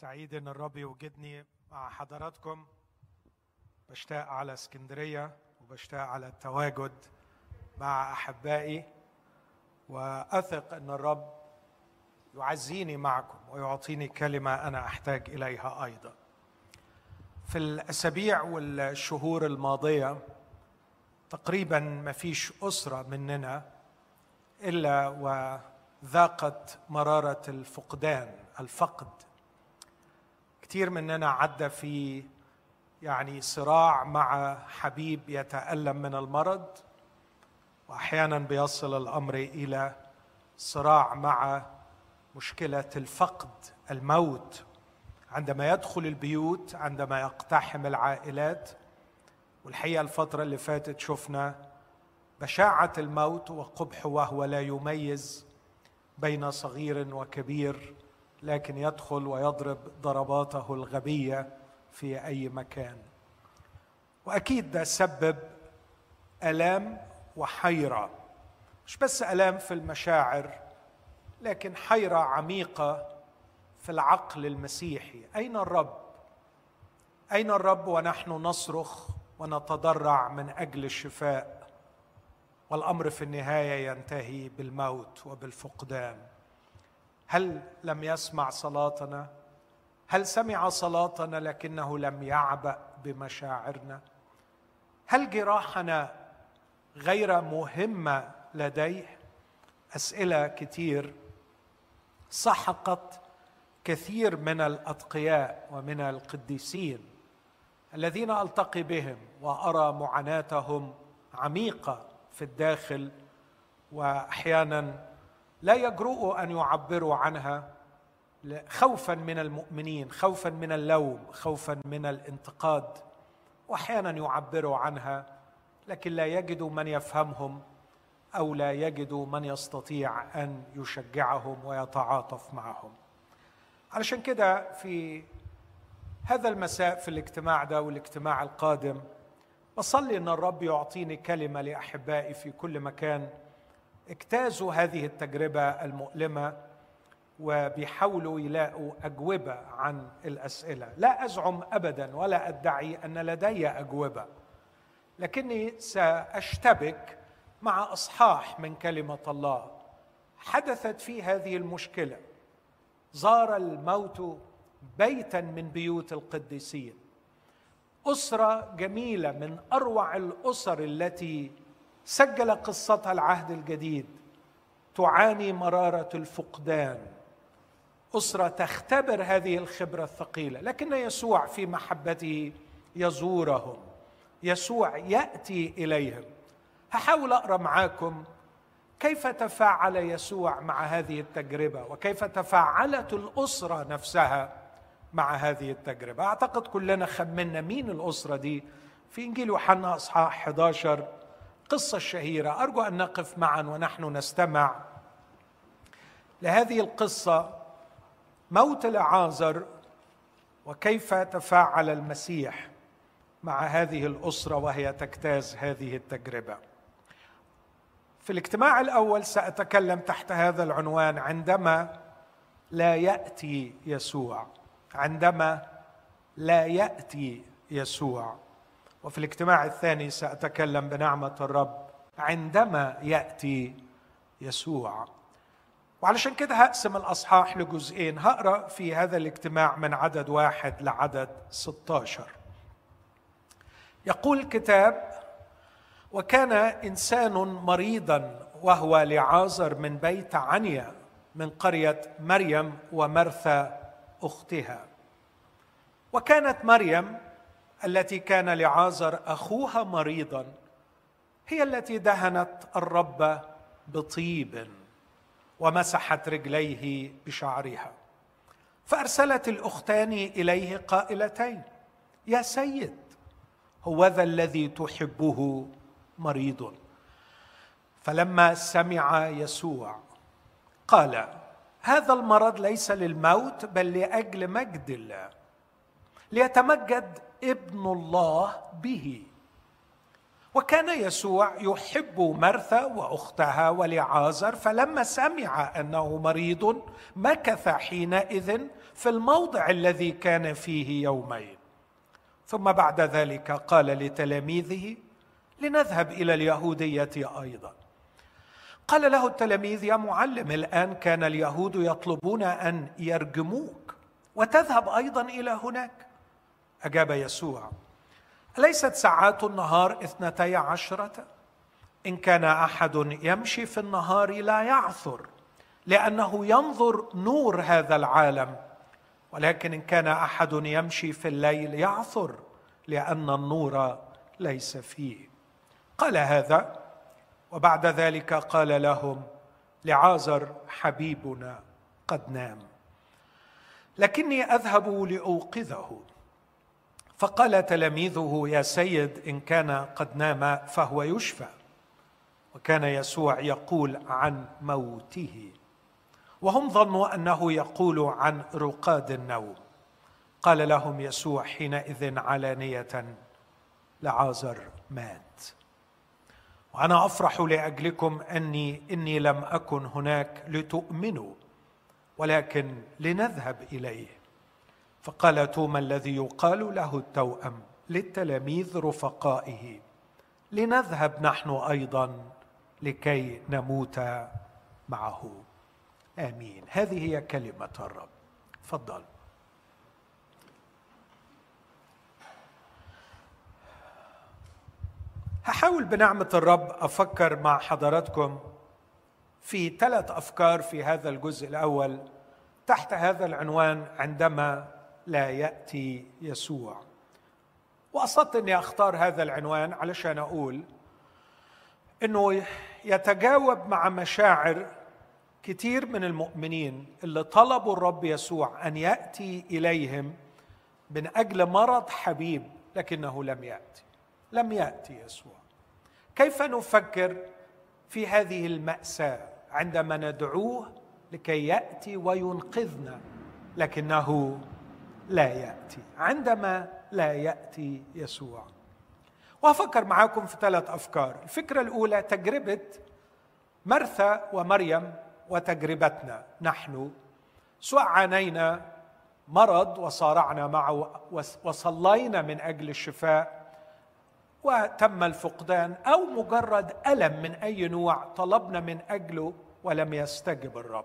سعيد إن الرب يوجدني مع حضراتكم. بشتاق على اسكندرية وبشتاق على التواجد مع أحبائي وأثق إن الرب يعزيني معكم ويعطيني كلمة أنا أحتاج إليها أيضا. في الأسابيع والشهور الماضية تقريبا ما فيش أسرة مننا إلا وذاقت مرارة الفقدان الفقد. كثير مننا عدى في يعني صراع مع حبيب يتألم من المرض وأحيانا بيصل الأمر إلى صراع مع مشكلة الفقد الموت. عندما يدخل البيوت عندما يقتحم العائلات. والحقيقة الفترة اللي فاتت شفنا بشاعة الموت وقبحه وهو لا يميز بين صغير وكبير. لكن يدخل ويضرب ضرباته الغبية في أي مكان. وأكيد ده سبب ألام وحيرة. مش بس ألام في المشاعر لكن حيرة عميقة في العقل المسيحي. أين الرب؟ أين الرب ونحن نصرخ ونتضرع من أجل الشفاء؟ والأمر في النهاية ينتهي بالموت وبالفقدان. هل لم يسمع صلاتنا؟ هل سمع صلاتنا لكنه لم يعبأ بمشاعرنا؟ هل جراحنا غير مهمه لديه؟ أسئلة كتير سحقت كثير من الأتقياء ومن القديسين الذين ألتقي بهم وأرى معاناتهم عميقة في الداخل وأحيانا لا يجرؤوا أن يعبروا عنها خوفا من المؤمنين خوفا من اللوم خوفا من الانتقاد واحيانا يعبروا عنها لكن لا يجدوا من يفهمهم أو لا يجدوا من يستطيع أن يشجعهم ويتعاطف معهم. علشان كده في هذا المساء في الاجتماع ده والاجتماع القادم بصلي إن الرب يعطيني كلمة لأحبائي في كل مكان اجتازوا هذه التجربة المؤلمة وبيحاولوا يلاقوا أجوبة عن الأسئلة. لا أزعم ابدا ولا أدعي أن لدي أجوبة لكني سأشتبك مع إصحاح من كلمة الله. حدثت في هذه المشكلة. زار الموت بيتا من بيوت القديسين. أسرة جميلة من أروع الأسر التي سجل قصتها العهد الجديد. تعاني مرارة الفقدان. أسرة تختبر هذه الخبرة الثقيلة. لكن يسوع في محبته يزورهم. يسوع يأتي إليهم. هحاول أقرأ معاكم كيف تفاعل يسوع مع هذه التجربة وكيف تفاعلت الأسرة نفسها مع هذه التجربة. أعتقد كلنا خمنا مين الأسرة دي. في إنجيل يوحنا أصحاح 11 قصه الشهيرة. أرجو أن نقف معا ونحن نستمع لهذه القصة. موت لعازر وكيف تفاعل المسيح مع هذه الأسرة وهي تجتاز هذه التجربة. في الاجتماع الأول سأتكلم تحت هذا العنوان عندما لا يأتي يسوع. عندما لا يأتي يسوع. وفي الاجتماع الثاني سأتكلم بنعمة الرب عندما يأتي يسوع. وعلشان كده هقسم الأصحاح لجزئين. هقرأ في هذا الاجتماع من عدد واحد لعدد 16 يقول الكتاب وكان إنسان مريضا وهو لعازر من بيت عنيا من قرية مريم ومرثى أختها. وكانت مريم التي كان لعازر أخوها مريضا هي التي دهنت الرب بطيب ومسحت رجليه بشعرها. فأرسلت الأختان إليه قائلتين يا سيد هو ذا الذي تحبه مريض. فلما سمع يسوع قال هذا المرض ليس للموت بل لأجل مجد الله ليتمجد ابن الله به. وكان يسوع يحب مرثا وأختها ولعازر فلما سمع أنه مريض مكث حينئذ في الموضع الذي كان فيه يومين. ثم بعد ذلك قال لتلاميذه لنذهب إلى اليهودية أيضا. قال له التلاميذ يا معلم الآن كان اليهود يطلبون أن يرجموك وتذهب أيضا إلى هناك. أجاب يسوع أليست ساعات النهار اثنتي عشرة؟ إن كان أحد يمشي في النهار لا يعثر لأنه ينظر نور هذا العالم ولكن إن كان أحد يمشي في الليل يعثر لأن النور ليس فيه. قال هذا وبعد ذلك قال لهم لعازر حبيبنا قد نام. لكني أذهب لأوقظه. فقال تلاميذه يا سيد إن كان قد نام فهو يشفى. وكان يسوع يقول عن موته. وهم ظنوا أنه يقول عن رقاد النوم. قال لهم يسوع حينئذ علانية لعازر مات. وأنا أفرح لأجلكم أني إني لم أكن هناك لتؤمنوا ولكن لنذهب إليه. فقال توما الذي يقال له التوأم للتلاميذ رفقائه لنذهب نحن أيضا لكي نموت معه. آمين. هذه هي كلمة الرب. تفضل. هحاول بنعمة الرب أفكر مع حضراتكم في ثلاث أفكار في هذا الجزء الأول تحت هذا العنوان عندما لا يأتي يسوع. وقصدت أني أختار هذا العنوان علشان أقول إنه يتجاوب مع مشاعر كثير من المؤمنين اللي طلبوا الرب يسوع أن يأتي إليهم من أجل مرض حبيب لكنه لم يأتي. لم يأتي يسوع. كيف نفكر في هذه المأساة عندما ندعوه لكي يأتي وينقذنا لكنه لا يأتي. عندما لا يأتي يسوع. وأفكر معاكم في ثلاث أفكار. الفكرة الأولى تجربة مرثا ومريم وتجربتنا. نحن سواء عانينا مرض وصارعنا معه وصلينا من أجل الشفاء وتم الفقدان أو مجرد ألم من أي نوع طلبنا من أجله ولم يستجب الرب.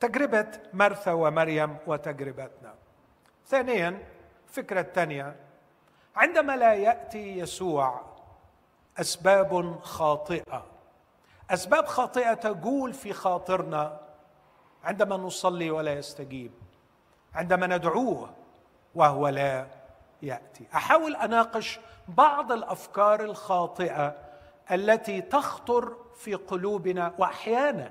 تجربة مرثا ومريم وتجربتنا. ثانيا الفكرة الثانية عندما لا يأتي يسوع أسباب خاطئة. أسباب خاطئة تجول في خاطرنا عندما نصلي ولا يستجيب عندما ندعوه وهو لا يأتي. أحاول أناقش بعض الأفكار الخاطئة التي تخطر في قلوبنا واحيانا.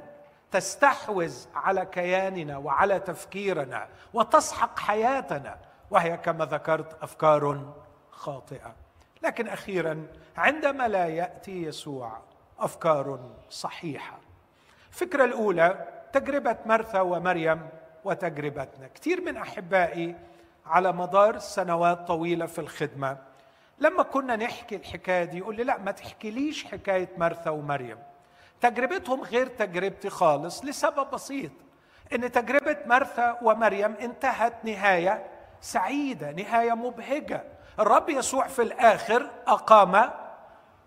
تستحوذ على كياننا وعلى تفكيرنا وتسحق حياتنا. وهي كما ذكرت أفكار خاطئة. لكن أخيرا عندما لا يأتي يسوع أفكار صحيحة. الفكرة الأولى تجربة مرثا ومريم وتجربتنا. كثير من أحبائي على مدار سنوات طويلة في الخدمة لما كنا نحكي الحكاية دي يقول لي لا ما تحكيليش حكاية مرثا ومريم؟ تجربتهم غير تجربتي خالص لسبب بسيط إن تجربة مرثا ومريم انتهت نهاية سعيدة نهاية مبهجة. الرب يسوع في الآخر أقام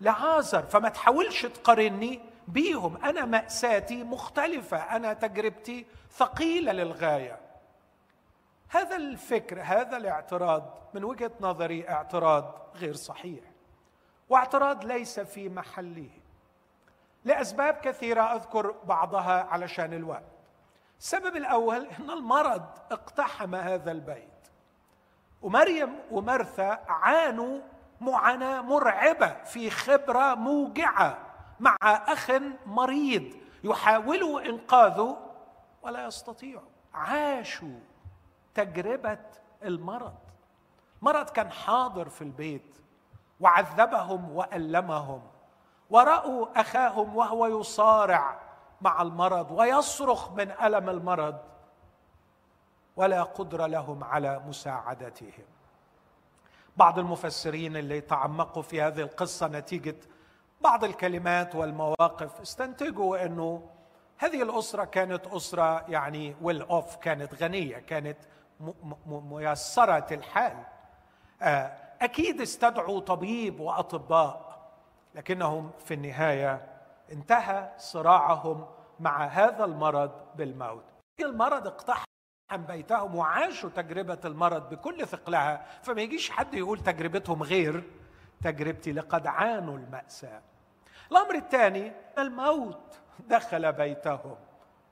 لعازر فما تحاولش تقارني بيهم. أنا مأساتي مختلفة أنا تجربتي ثقيلة للغاية. هذا الفكر هذا الاعتراض من وجهة نظري اعتراض غير صحيح واعتراض ليس في محله. لأسباب كثيرة أذكر بعضها علشان الوقت. السبب الأول إن المرض اقتحم هذا البيت. ومريم ومرثا عانوا معاناة مرعبة في خبرة موجعة مع أخ مريض يحاولوا إنقاذه ولا يستطيعوا عاشوا تجربة المرض. مرض كان حاضر في البيت وعذبهم وألمهم. ورأوا أخاهم وهو يصارع مع المرض ويصرخ من ألم المرض ولا قدره لهم على مساعدتهم. بعض المفسرين اللي تعمقوا في هذه القصة نتيجة بعض الكلمات والمواقف استنتجوا إنه هذه الأسرة كانت أسرة يعني ويل اوف كانت غنية كانت ميسرة الحال. آه، أكيد استدعوا طبيب وأطباء. لكنهم في النهاية انتهى صراعهم مع هذا المرض بالموت. المرض اقتحم بيتهم وعاشوا تجربة المرض بكل ثقلها فما يجيش حد يقول تجربتهم غير تجربتي لقد عانوا المأساة. الأمر الثاني الموت دخل بيتهم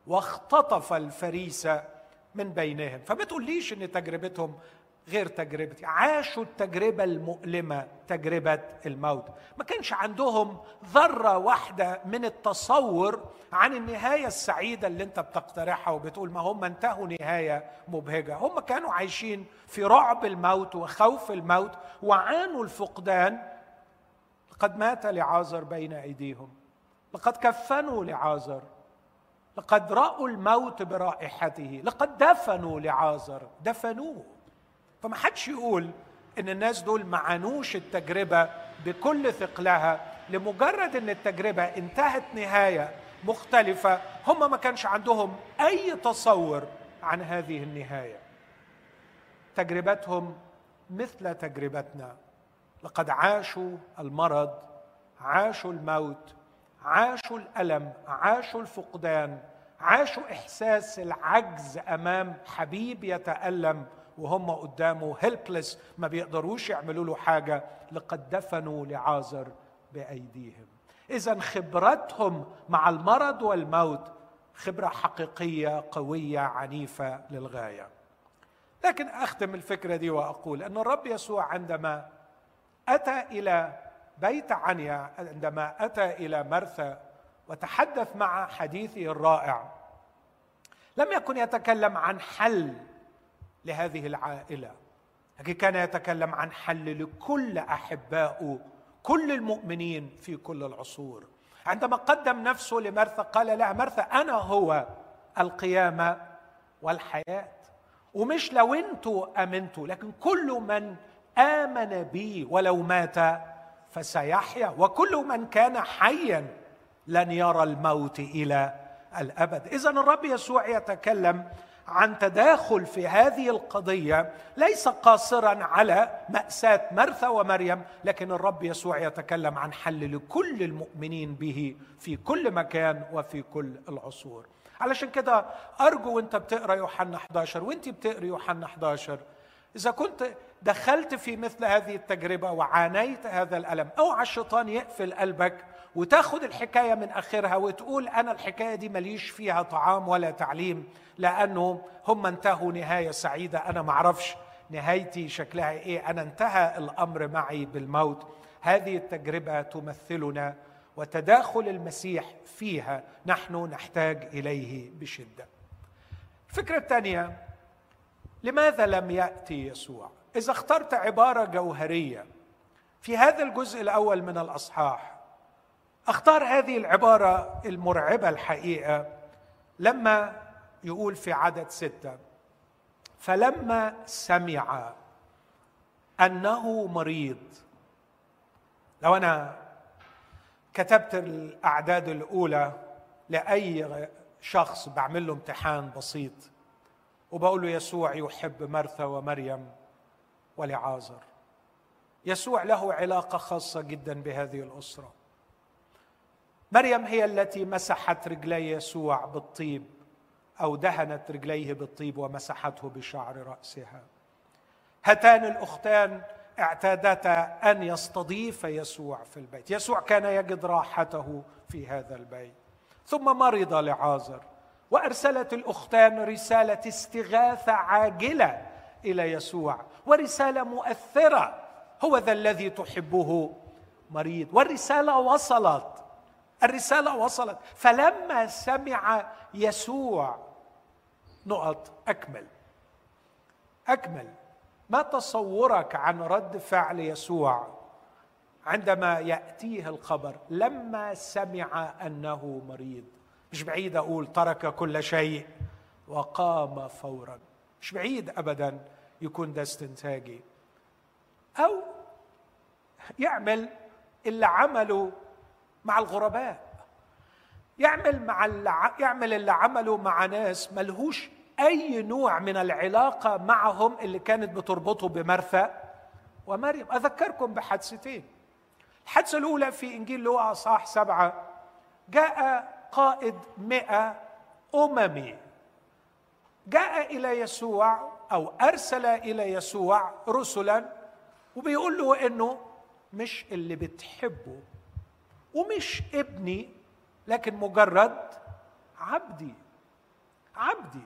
واختطف الفريسة من بينهم. فما تقوليش إن تجربتهم غير تجربتي. عاشوا التجربة المؤلمة تجربة الموت. ما كانش عندهم ذرة واحدة من التصور عن النهاية السعيدة اللي انت بتقترحها وبتقول ما هم انتهوا نهاية مبهجة. هم كانوا عايشين في رعب الموت وخوف الموت وعانوا الفقدان. لقد مات لعازر بين أيديهم. لقد كفنوا لعازر. لقد رأوا الموت برائحته. لقد دفنوا لعازر. دفنوه. فما حدش يقول إن الناس دول ما عانوش التجربة بكل ثقلها لمجرد إن التجربة انتهت نهاية مختلفة هم ما كانش عندهم أي تصور عن هذه النهاية. تجربتهم مثل تجربتنا. لقد عاشوا المرض عاشوا الموت عاشوا الألم عاشوا الفقدان عاشوا إحساس العجز أمام حبيب يتألم وهم قدامه هيلبلس ما بيقدروش يعملوا له حاجة لقد دفنوا لعازر بأيديهم. اذا خبرتهم مع المرض والموت خبرة حقيقية قوية عنيفة للغاية. لكن أختم الفكرة دي وأقول إن الرب يسوع عندما أتى إلى بيت عنيا عندما أتى إلى مرثى وتحدث مع حديثه الرائع لم يكن يتكلم عن حل لهذه العائلة. لكن كان يتكلم عن حل لكل احبائه كل المؤمنين في كل العصور. عندما قدم نفسه لمرثى قال لها مرثى أنا هو القيامة والحياة. ومش لو أنتوا امنتوا لكن كل من آمن بي ولو مات فسيحيا. وكل من كان حيا لن يرى الموت إلى الأبد. اذا الرب يسوع يتكلم عن تداخل في هذه القضية ليس قاصرا على مأساة مرثى ومريم لكن الرب يسوع يتكلم عن حل لكل المؤمنين به في كل مكان وفي كل العصور. علشان كده أرجو وأنت بتقرأ يوحنا 11 وأنت بتقري يوحنا 11 إذا كنت دخلت في مثل هذه التجربة وعانيت هذا الألم اوعى الشيطان يقفل قلبك وتاخد الحكاية من آخرها وتقول أنا الحكاية دي ماليش فيها طعام ولا تعليم لأنه هم انتهوا نهاية سعيدة. أنا ما أعرفش نهايتي شكلها إيه. أنا انتهى الأمر معي بالموت. هذه التجربة تمثلنا وتداخل المسيح فيها نحن نحتاج إليه بشدة. الفكرة الثانية لماذا لم يأتي يسوع؟ إذا اخترت عبارة جوهرية في هذا الجزء الأول من الأصحاح أختار هذه العبارة المرعبة الحقيقة لما يقول في عدد ستة فلما سمع أنه مريض. لو أنا كتبت الأعداد الأولى لأي شخص بعمل له امتحان بسيط وبقول له يسوع يحب مرثا ومريم ولعازر. يسوع له علاقة خاصة جدا بهذه الأسرة. مريم هي التي مسحت رجلي يسوع بالطيب أو دهنت رجليه بالطيب ومسحته بشعر رأسها. هاتان الأختان اعتادتا أن يستضيف يسوع في البيت. يسوع كان يجد راحته في هذا البيت. ثم مرض لعازر وأرسلت الأختان رسالة استغاثه عاجله إلى يسوع ورسالة مؤثرة. هو ذا الذي تحبه مريض. والرسالة وصلت الرسالة وصلت. فلما سمع يسوع نقط أكمل. أكمل. ما تصورك عن رد فعل يسوع عندما يأتيه الخبر؟ لما سمع أنه مريض. مش بعيد أقول ترك كل شيء وقام فورا. مش بعيد ابدا يكون ده استنتاجي. أو يعمل اللي عمله مع الغرباء. يعمل مع اللي يعمل اللي عمله مع ناس ملهوش أي نوع من العلاقة معهم اللي كانت بتربطه بمرثى ومريم. أذكركم بحادثتين. الحادثة الأولى في إنجيل لوقا صح سبعة. جاء قائد مئة أممي. جاء إلى يسوع أو أرسل إلى يسوع رسلا وبيقول له إنه مش اللي بتحبه. ومش ابني لكن مجرد عبدي. عبدي.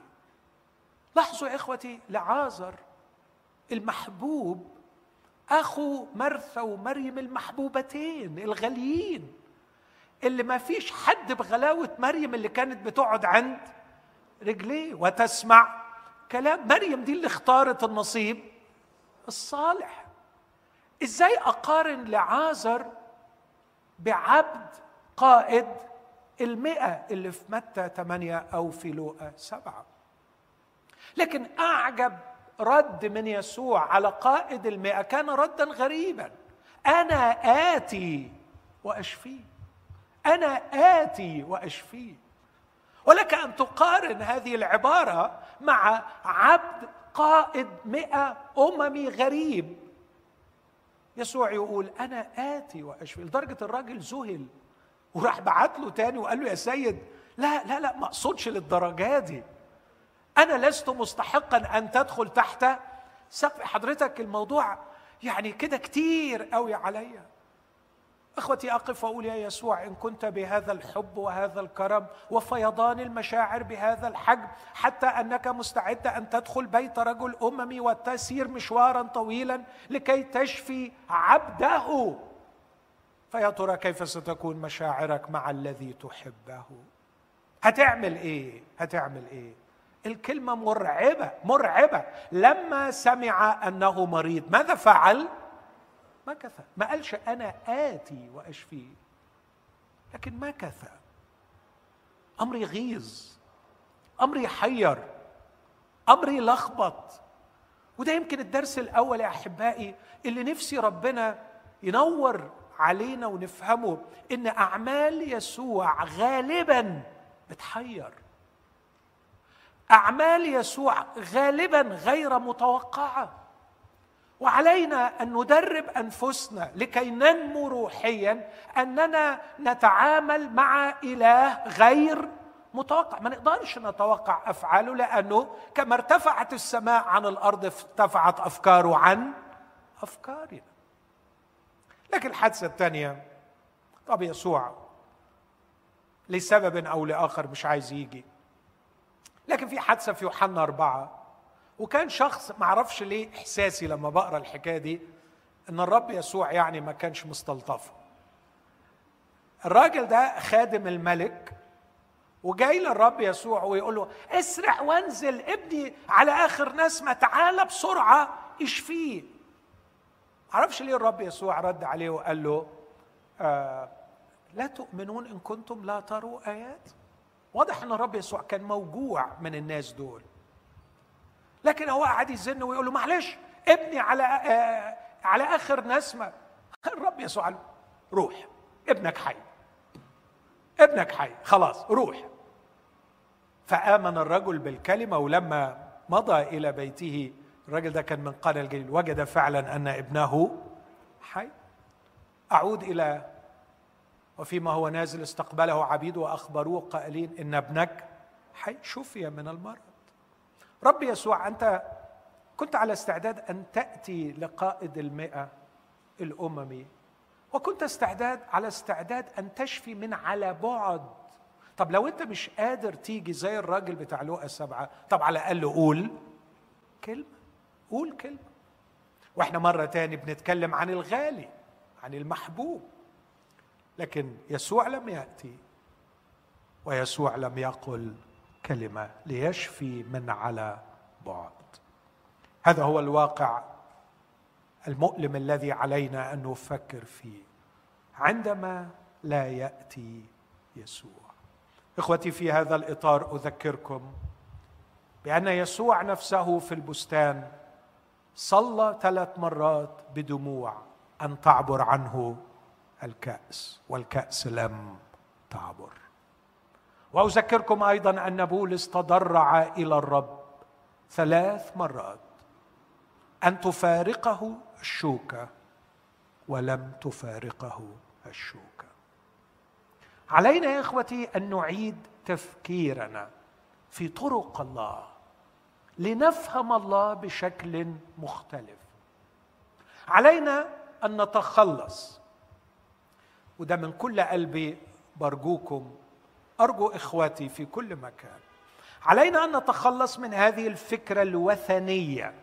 لاحظوا يا إخوتي لعازر المحبوب أخو مرثى ومريم المحبوبتين الغاليين اللي ما فيش حد بغلاوة مريم اللي كانت بتقعد عند رجليه وتسمع كلام. مريم دي اللي اختارت النصيب الصالح. إزاي أقارن لعازر بعبد قائد المئة اللي في متى ثمانية أو في لوقا سبعة. لكن أعجب رد من يسوع على قائد المئة كان ردا غريبا. أنا آتي وأشفيه أنا آتي وأشفيه ولك أن تقارن هذه العبارة مع عبد قائد مئة أممي غريب. يسوع يقول أنا آتي وأشفي. لدرجة الراجل ذهل وراح بعت له تاني وقال له يا سيد لا لا لا ما أقصدش للدرجة دي. أنا لست مستحقا أن تدخل تحت سقف. حضرتك الموضوع يعني كده كتير قوي عليا. أخوتي أقف وأقول يا يسوع إن كنت بهذا الحب وهذا الكرم وفيضان المشاعر بهذا الحجم حتى أنك مستعد أن تدخل بيت رجل أممي وتسير مشوارا طويلا لكي تشفي عبده. فيا ترى كيف ستكون مشاعرك مع الذي تحبه؟ هتعمل إيه؟ هتعمل إيه؟ الكلمة مرعبة مرعبة. لما سمع أنه مريض ماذا فعل؟ مكث. ما قالش أنا آتي واشفيه لكن مكث. أمر يغيظ أمر يحير أمر يلخبط. وده يمكن الدرس الأول يا أحبائي اللي نفسي ربنا ينور علينا ونفهمه إن أعمال يسوع غالبا بتحير. أعمال يسوع غالبا غير متوقعة. وعلينا أن ندرب أنفسنا لكي ننمو روحيا أننا نتعامل مع إله غير متوقع. ما نقدرش نتوقع أفعاله لأنه كما ارتفعت السماء عن الأرض ارتفعت أفكاره عن أفكارنا. لكن الحادثة الثانية طب يسوع لسبب أو لآخر مش عايز يجي. لكن في حادثة في يوحنا أربعة وكان شخص ما أعرفش ليه إحساسي لما بقرأ الحكاية دي إن الرب يسوع يعني ما كانش مستلطفه الراجل ده خادم الملك وجاي للرب يسوع ويقول له اسرع وانزل ابني على آخر نسمه تعالى بسرعة اشفيه. معرفش ليه الرب يسوع رد عليه وقال له آه لا تؤمنون إن كنتم لا تروا آيات؟ واضح إن الرب يسوع كان موجوع من الناس دول. لكن هو قعد يزن ويقول له معلش ابني على آه على آخر نسمة. الرب يسوع قال روح ابنك حي. ابنك حي خلاص روح. فآمن الرجل بالكلمة ولما مضى إلى بيته الراجل ده كان من قانا الجليل وجد فعلا أن ابنه حي. أعود إلى وفيما هو نازل استقبله عبيد وأخبروه قائلين إن ابنك حي. شفي من المرض رب يسوع أنت كنت على استعداد أن تأتي لقائد المئة الأممي وكنت استعداد على استعداد أن تشفي من على بعد. طب لو أنت مش قادر تيجي زي الراجل بتاع لوقا السبعه طب على الأقل قول كلمة قول كلمة. وإحنا مرة تاني بنتكلم عن الغالي عن المحبوب. لكن يسوع لم يأتي ويسوع لم يقل. كلمة ليشفي من على بعد. هذا هو الواقع المؤلم الذي علينا أن نفكر فيه عندما لا يأتي يسوع. إخوتي في هذا الإطار أذكركم بأن يسوع نفسه في البستان صلى ثلاث مرات بدموع أن تعبر عنه الكأس والكأس لم تعبر. وأذكركم أيضا أن بولس تضرع إلى الرب ثلاث مرات. أن تفارقه الشوكة ولم تفارقه الشوكة. علينا يا إخوتي أن نعيد تفكيرنا في طرق الله لنفهم الله بشكل مختلف. علينا أن نتخلص. وده من كل قلبي برجوكم أرجو إخواتي في كل مكان علينا أن نتخلص من هذه الفكرة الوثنية.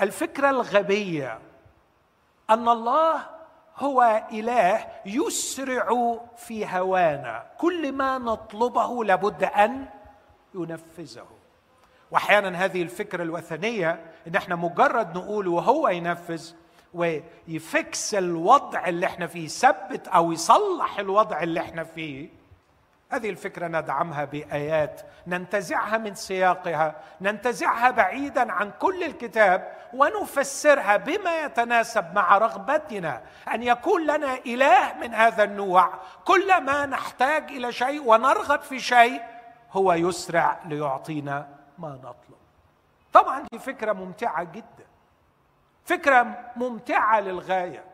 الفكرة الغبية أن الله هو إله يسرع في هوانا. كل ما نطلبه لابد أن ينفذه. وأحيانا هذه الفكرة الوثنية إن إحنا مجرد نقول وهو ينفذ ويفكس الوضع اللي إحنا فيه يثبت أو يصلح الوضع اللي إحنا فيه هذه الفكرة ندعمها بآيات ننتزعها من سياقها ننتزعها بعيدا عن كل الكتاب ونفسرها بما يتناسب مع رغبتنا أن يكون لنا إله من هذا النوع. كل ما نحتاج إلى شيء ونرغب في شيء هو يسرع ليعطينا ما نطلب. طبعا دي فكرة ممتعة جدا. فكرة ممتعة للغاية.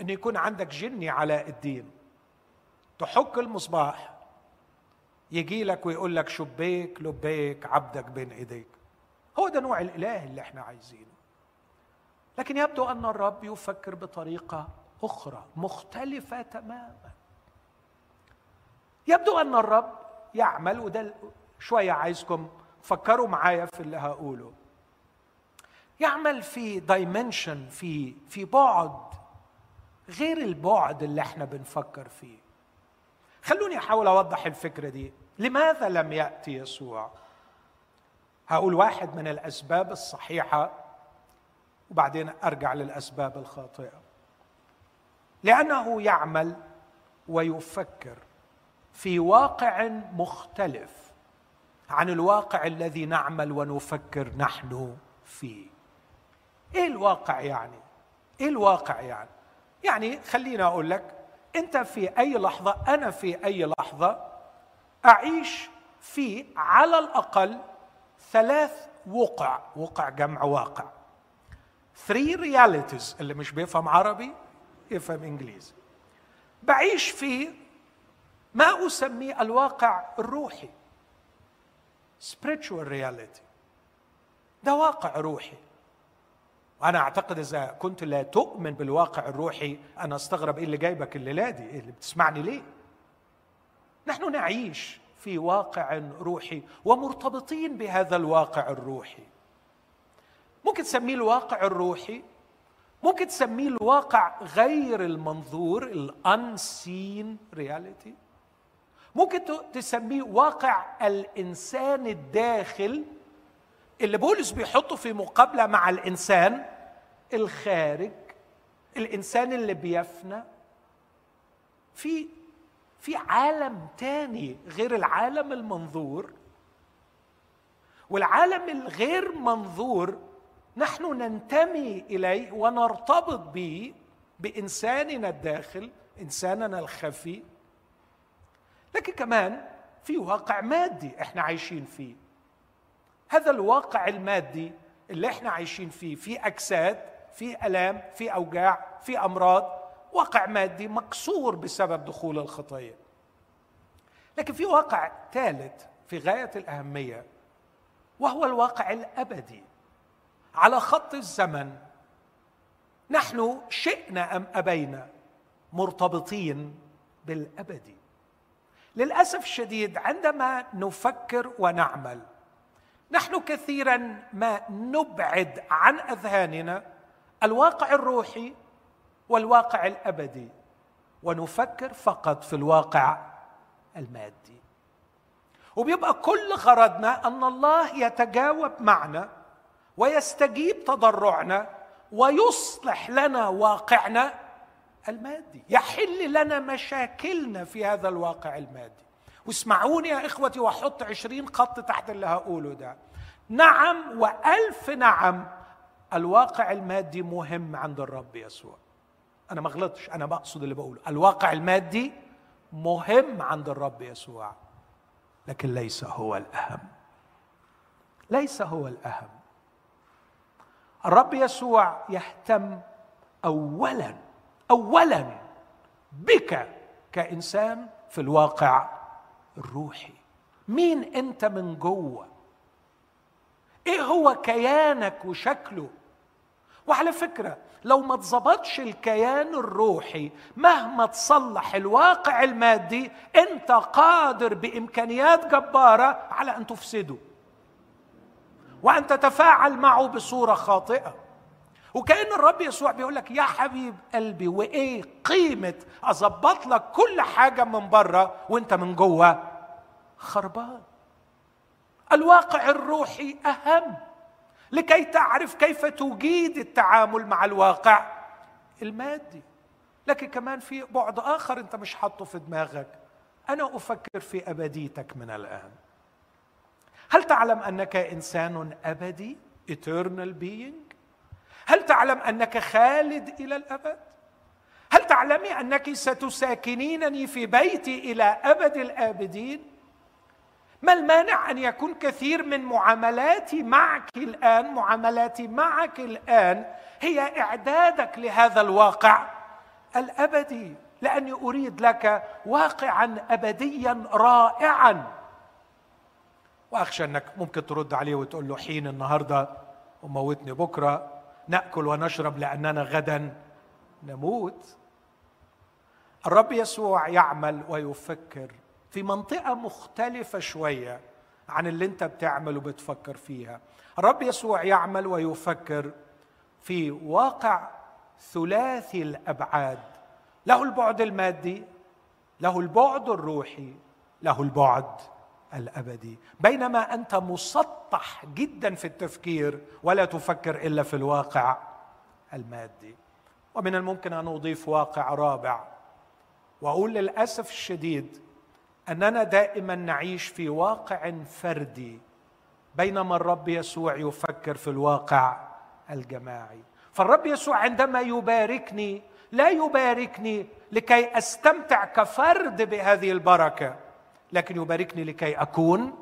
إن يكون عندك جني علاء الدين. تحك المصباح. يجي لك ويقول لك شبيك لبيك عبدك بين إيديك. هو ده نوع الإله اللي إحنا عايزينه. لكن يبدو أن الرب يفكر بطريقة أخرى مختلفة تماما. يبدو أن الرب يعمل وده شوية عايزكم فكروا معايا في اللي هقوله. يعمل في دايمنشن في في بعد غير البعد اللي إحنا بنفكر فيه. خلوني أحاول أوضح الفكرة دي. لماذا لم يأتي يسوع؟ هقول واحد من الأسباب الصحيحة وبعدين أرجع للأسباب الخاطئة. لأنه يعمل ويفكر في واقع مختلف عن الواقع الذي نعمل ونفكر نحن فيه. إيه الواقع يعني؟ إيه الواقع يعني؟ يعني خليني أقول لك أنت في أي لحظة أنا في أي لحظة أعيش في على الأقل ثلاث وقع وقع جمع واقع. Three realities اللي مش بيفهم عربي يفهم إنجليزي. بعيش في ما أسميه الواقع الروحي spiritual reality. ده واقع روحي. وأنا أعتقد إذا كنت لا تؤمن بالواقع الروحي أنا أستغرب إيه اللي جايبك الليلة دي إيه اللي بتسمعني ليه؟ نحن نعيش في واقع روحي ومرتبطين بهذا الواقع الروحي. ممكن تسميه الواقع الروحي ممكن تسميه الواقع غير المنظور الانسين رياليتي ممكن تسميه واقع الإنسان الداخل اللي بولس بيحطه في مقابلة مع الإنسان الخارج الإنسان اللي بيفنى في في عالم تاني غير العالم المنظور. والعالم الغير منظور نحن ننتمي إليه ونرتبط به بإنساننا الداخل إنساننا الخفي. لكن كمان في واقع مادي إحنا عايشين فيه. هذا الواقع المادي اللي إحنا عايشين فيه في أجساد في ألام في أوجاع في أمراض واقع مادي مكسور بسبب دخول الخطيه لكن في واقع ثالث في غاية الأهمية وهو الواقع الأبدي. على خط الزمن نحن شئنا أم أبينا مرتبطين بالأبدي. للأسف الشديد عندما نفكر ونعمل نحن كثيرا ما نبعد عن أذهاننا الواقع الروحي والواقع الأبدي ونفكر فقط في الواقع المادي. وبيبقى كل غرضنا أن الله يتجاوب معنا ويستجيب تضرعنا ويصلح لنا واقعنا المادي يحل لنا مشاكلنا في هذا الواقع المادي. واسمعوني يا إخوتي وأحط عشرين خط تحت اللي هقوله ده. نعم وألف نعم. الواقع المادي مهم عند الرب يسوع. أنا ما غلطش أنا بقصد اللي بقوله. الواقع المادي مهم عند الرب يسوع. لكن ليس هو الأهم. ليس هو الأهم. الرب يسوع يهتم اولا اولا بك كإنسان في الواقع الروحي مين انت من جوه؟ إيه هو كيانك وشكله؟ وعلى فكرة لو ما تظبطش الكيان الروحي مهما تصلح الواقع المادي انت قادر بإمكانيات جبارة على أن تفسده. وأن تتفاعل معه بصورة خاطئة. وكأن الرب يسوع بيقول لك يا حبيب قلبي وإيه قيمة أظبط لك كل حاجة من بره وأنت من جوه؟ خربان. الواقع الروحي أهم. لكي تعرف كيف تجيد التعامل مع الواقع المادي. لكن كمان في بعد آخر أنت مش حاطه في دماغك. أنا أفكر في أبديتك من الآن. هل تعلم أنك إنسان أبدي؟ Eternal being هل تعلم أنك خالد إلى الأبد؟ هل تعلمي أنك ستساكنينني في بيتي إلى أبد الآبدين؟ ما المانع أن يكون كثير من معاملاتي معك الآن؟ معاملاتي معك الآن هي إعدادك لهذا الواقع الأبدي لأني أريد لك واقعا ابديا رائعا. وأخشى أنك ممكن ترد عليه وتقول له حين النهارده وموتني بكرة. نأكل ونشرب لأننا غدا نموت. الرب يسوع يعمل ويفكر في منطقة مختلفة شوية عن اللي أنت بتعمل وبتفكر فيها. الرب يسوع يعمل ويفكر في واقع ثلاثي الأبعاد. له البعد المادي له البعد الروحي له البعد الابدي بينما أنت مسطح جدا في التفكير ولا تفكر إلا في الواقع المادي. ومن الممكن أن أضيف واقع رابع. وأقول للأسف الشديد أننا دائما نعيش في واقع فردي بينما الرب يسوع يفكر في الواقع الجماعي. فالرب يسوع عندما يباركني لا يباركني لكي أستمتع كفرد بهذه البركة. لكن يباركني لكي أكون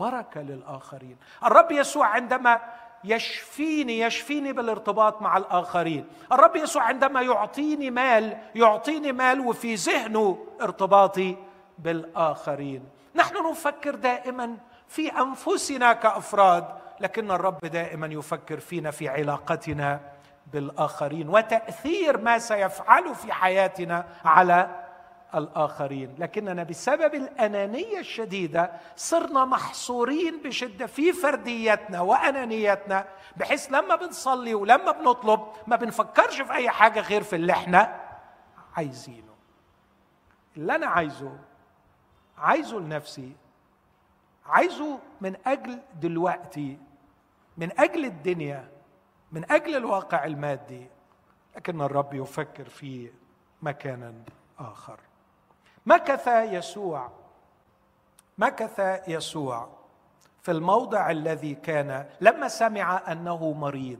بركة للآخرين. الرب يسوع عندما يشفيني يشفيني بالارتباط مع الآخرين. الرب يسوع عندما يعطيني مال يعطيني مال وفي ذهنه ارتباطي بالآخرين. نحن نفكر دائما في أنفسنا كأفراد لكن الرب دائما يفكر فينا في علاقتنا بالآخرين وتأثير ما سيفعله في حياتنا على الآخرين. لكننا بسبب الأنانية الشديدة صرنا محصورين بشدة في فرديتنا وانانيتنا بحيث لما بنصلي ولما بنطلب ما بنفكرش في أي حاجة غير في اللي إحنا عايزينه. اللي أنا عايزه عايزه لنفسي عايزه من أجل دلوقتي من أجل الدنيا من أجل الواقع المادي لكن الرب يفكر في مكانا آخر. مكث يسوع. مكث يسوع في الموضع الذي كان لما سمع أنه مريض.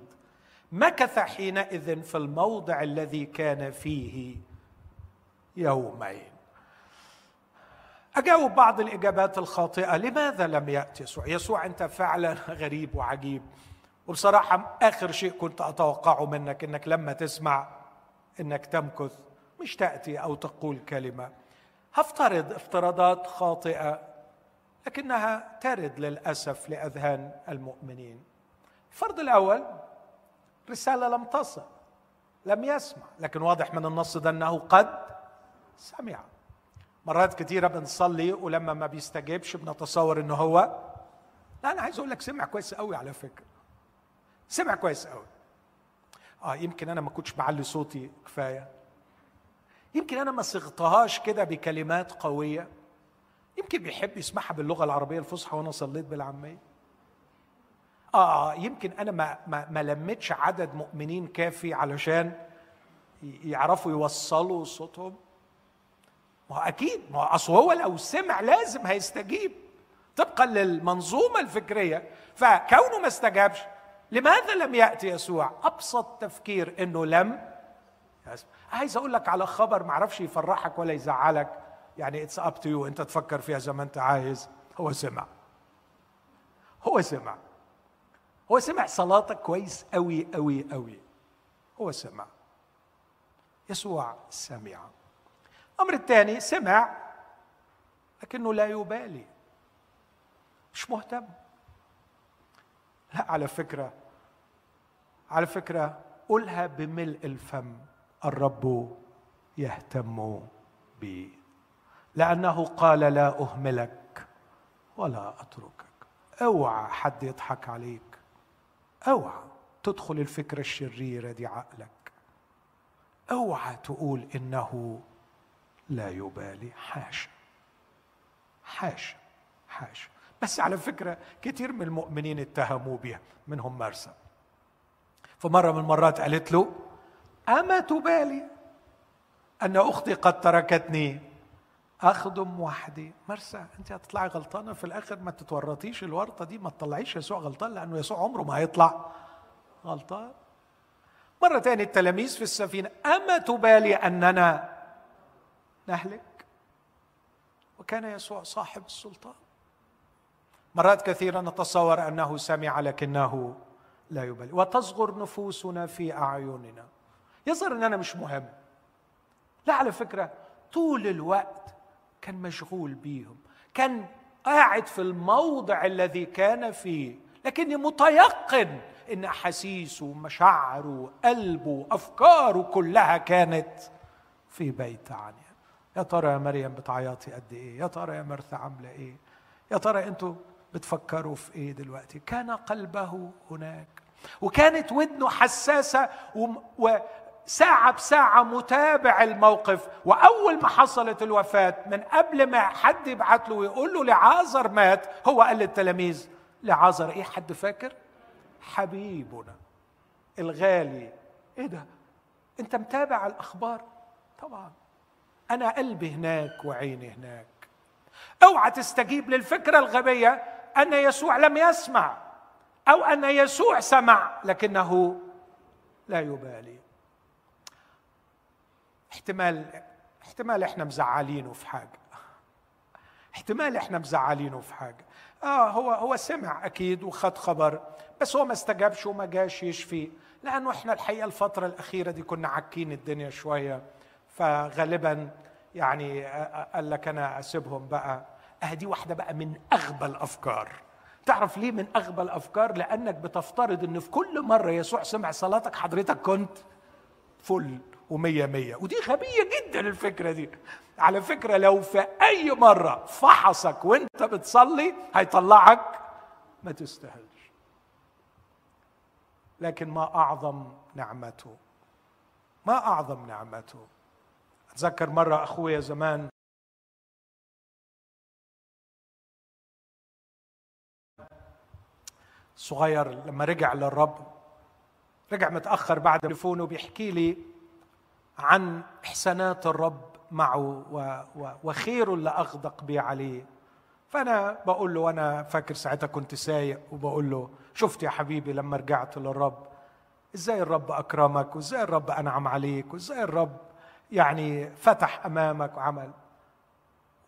مكث حينئذ في الموضع الذي كان فيه يومين. أجاوب بعض الإجابات الخاطئة. لماذا لم ياتي يسوع؟ يسوع أنت فعلا غريب وعجيب. وبصراحة آخر شيء كنت أتوقعه منك إنك لما تسمع إنك تمكث مش تأتي أو تقول كلمة. هفترض افتراضات خاطئة لكنها ترد للأسف لأذهان المؤمنين. الفرض الأول رسالة لم تصل لم يسمع لكن واضح من النص ده أنه قد سمع. مرات كثيره بنصلي ولما ما بيستجيبش بنتصور إنه هو. لا أنا عايز أقول لك سمع كويس قوي على فكرة. سمع كويس قوي. آه يمكن أنا ما كنتش معلي صوتي كفاية. يمكن أنا ما صغتهاش كده بكلمات قوية. يمكن بيحب يسمعها باللغة العربية الفصحى وأنا صليت بالعامية. آه يمكن أنا ما ما, ما لمتش عدد مؤمنين كافي علشان يعرفوا يوصلوا صوتهم. ما هو أكيد ما هو أصل هو لو سمع لازم هيستجيب. طبقا للمنظومة الفكرية. فكونه ما استجابش لماذا لم يأتي يسوع؟ أبسط تفكير إنه لم عايز أقول لك على خبر ما أعرفش يفرحك ولا يزعلك. يعني it's up to you أنت تفكر فيها زي ما أنت عايز. هو سمع. هو سمع. هو سمع صلاتك كويس قوي قوي قوي هو سمع. يسوع سمع. الامر الثاني سمع لكنه لا يبالي. مش مهتم. لا على فكرة على فكرة قلها بملء الفم. الرب يهتم بي. لأنه قال لا أهملك ولا أتركك. أوعى حد يضحك عليك. أوعى تدخل الفكرة الشريره دي عقلك. أوعى تقول إنه لا يبالي. حاشا. حاشا. حاشا. بس على فكرة كثير من المؤمنين اتهموا بها منهم مرسى. فمرة من المرات قالت له أما تبالي؟ أن أختي قد تركتني. اخدم وحدي. مرسى أنت هتطلعي غلطانة في الآخر؟ ما تتورطيش الورطة دي ما تطلعيش يسوع غلطان لأنه يسوع عمره ما هيطلع. غلطان. مرة تانية التلاميذ في السفينة. أما تبالي أننا نهلك؟ وكان يسوع صاحب السلطان. مرات كثيرة نتصور أنه سمع لكنه لا يبالي. وتصغر نفوسنا في أعيننا. يظهر أننا مش مهم. لا على فكرة طول الوقت كان مشغول بيهم كان قاعد في الموضع الذي كان فيه لكني متيقن إن أحاسيسه ومشاعره وقلبه وافكاره كلها كانت في بيت عنيا. يا ترى يا مريم بتعيطي قد إيه؟ يا ترى يا مرثا عاملة إيه؟ يا ترى أنتوا بتفكروا في إيه دلوقتي؟ كان قلبه هناك وكانت ودنه حساسة وساعه بساعة متابع الموقف وأول ما حصلت الوفاة من قبل ما حد يبعت له ويقول له لعازر مات هو قال للتلاميذ لعازر إيه حد فاكر؟ حبيبنا الغالي. إيه ده؟ أنت متابع الأخبار؟ طبعا. أنا قلبي هناك وعيني هناك. أوعى تستجيب للفكرة الغبية أن يسوع لم يسمع أو أن يسوع سمع لكنه لا يبالي. احتمال احتمال إحنا مزعلينه في حاجة. احتمال إحنا مزعلينه في حاجة. آه هو هو سمع أكيد وخد خبر بس هو ما استجابش وما جاش يشفي لأنه إحنا الحقيقة الفترة الأخيرة دي كنا عاكين الدنيا شوية فغالبا يعني قال لك أنا أسيبهم بقى. آه دي واحدة بقى من أغبى الأفكار. تعرف ليه من أغبى الأفكار؟ لأنك بتفترض إن في كل مرة يسوع سمع صلاتك حضرتك كنت فل ومية مية. ودي غبية جدا الفكرة دي. على فكرة لو في أي مرة فحصك وأنت بتصلي هيطلعك ما تستاهلش. لكن ما أعظم نعمته ما أعظم نعمته. أتذكر مرة أخويا زمان صغير لما رجع للرب رجع متأخر بعد تليفونه بيحكي لي عن إحسانات الرب معه وخيره اللي أغدق بيه عليه فأنا بقول له وأنا فاكر ساعتها كنت سايق وبقول له شفت يا حبيبي لما رجعت للرب إزاي الرب أكرمك وإزاي الرب أنعم عليك وإزاي الرب يعني فتح أمامك وعمل.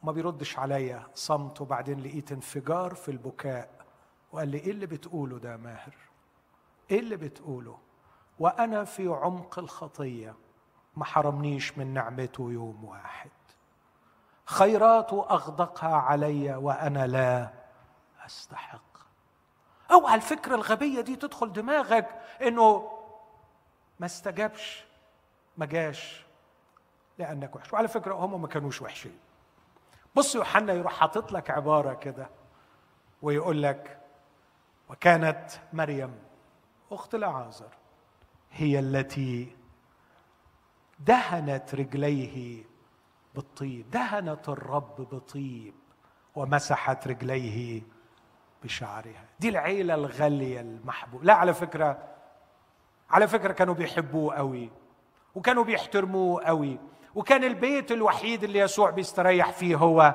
ما بيردش عليا صمت وبعدين لقيت انفجار في البكاء. وقال لي إيه اللي بتقوله ده ماهر؟ إيه اللي بتقوله؟ وأنا في عمق الخطية. ما حرمنيش من نعمته يوم واحد. خيراته أغدقها علي وأنا لا أستحق. أوعى الفكرة الغبية دي تدخل دماغك إنه ما استجابش ما جاش لأنك وحش. وعلى فكرة هم ما كانوش وحشين. بص يوحنا يروح حاطط لك عبارة كده ويقول لك وكانت مريم أخت العازر هي التي دهنت رجليه بالطيب دهنت الرب بطيب ومسحت رجليه بشعرها. دي العيلة الغالية المحبوبة. لا على فكرة على فكرة كانوا بيحبوه قوي وكانوا بيحترموه قوي وكان البيت الوحيد اللي يسوع بيستريح فيه هو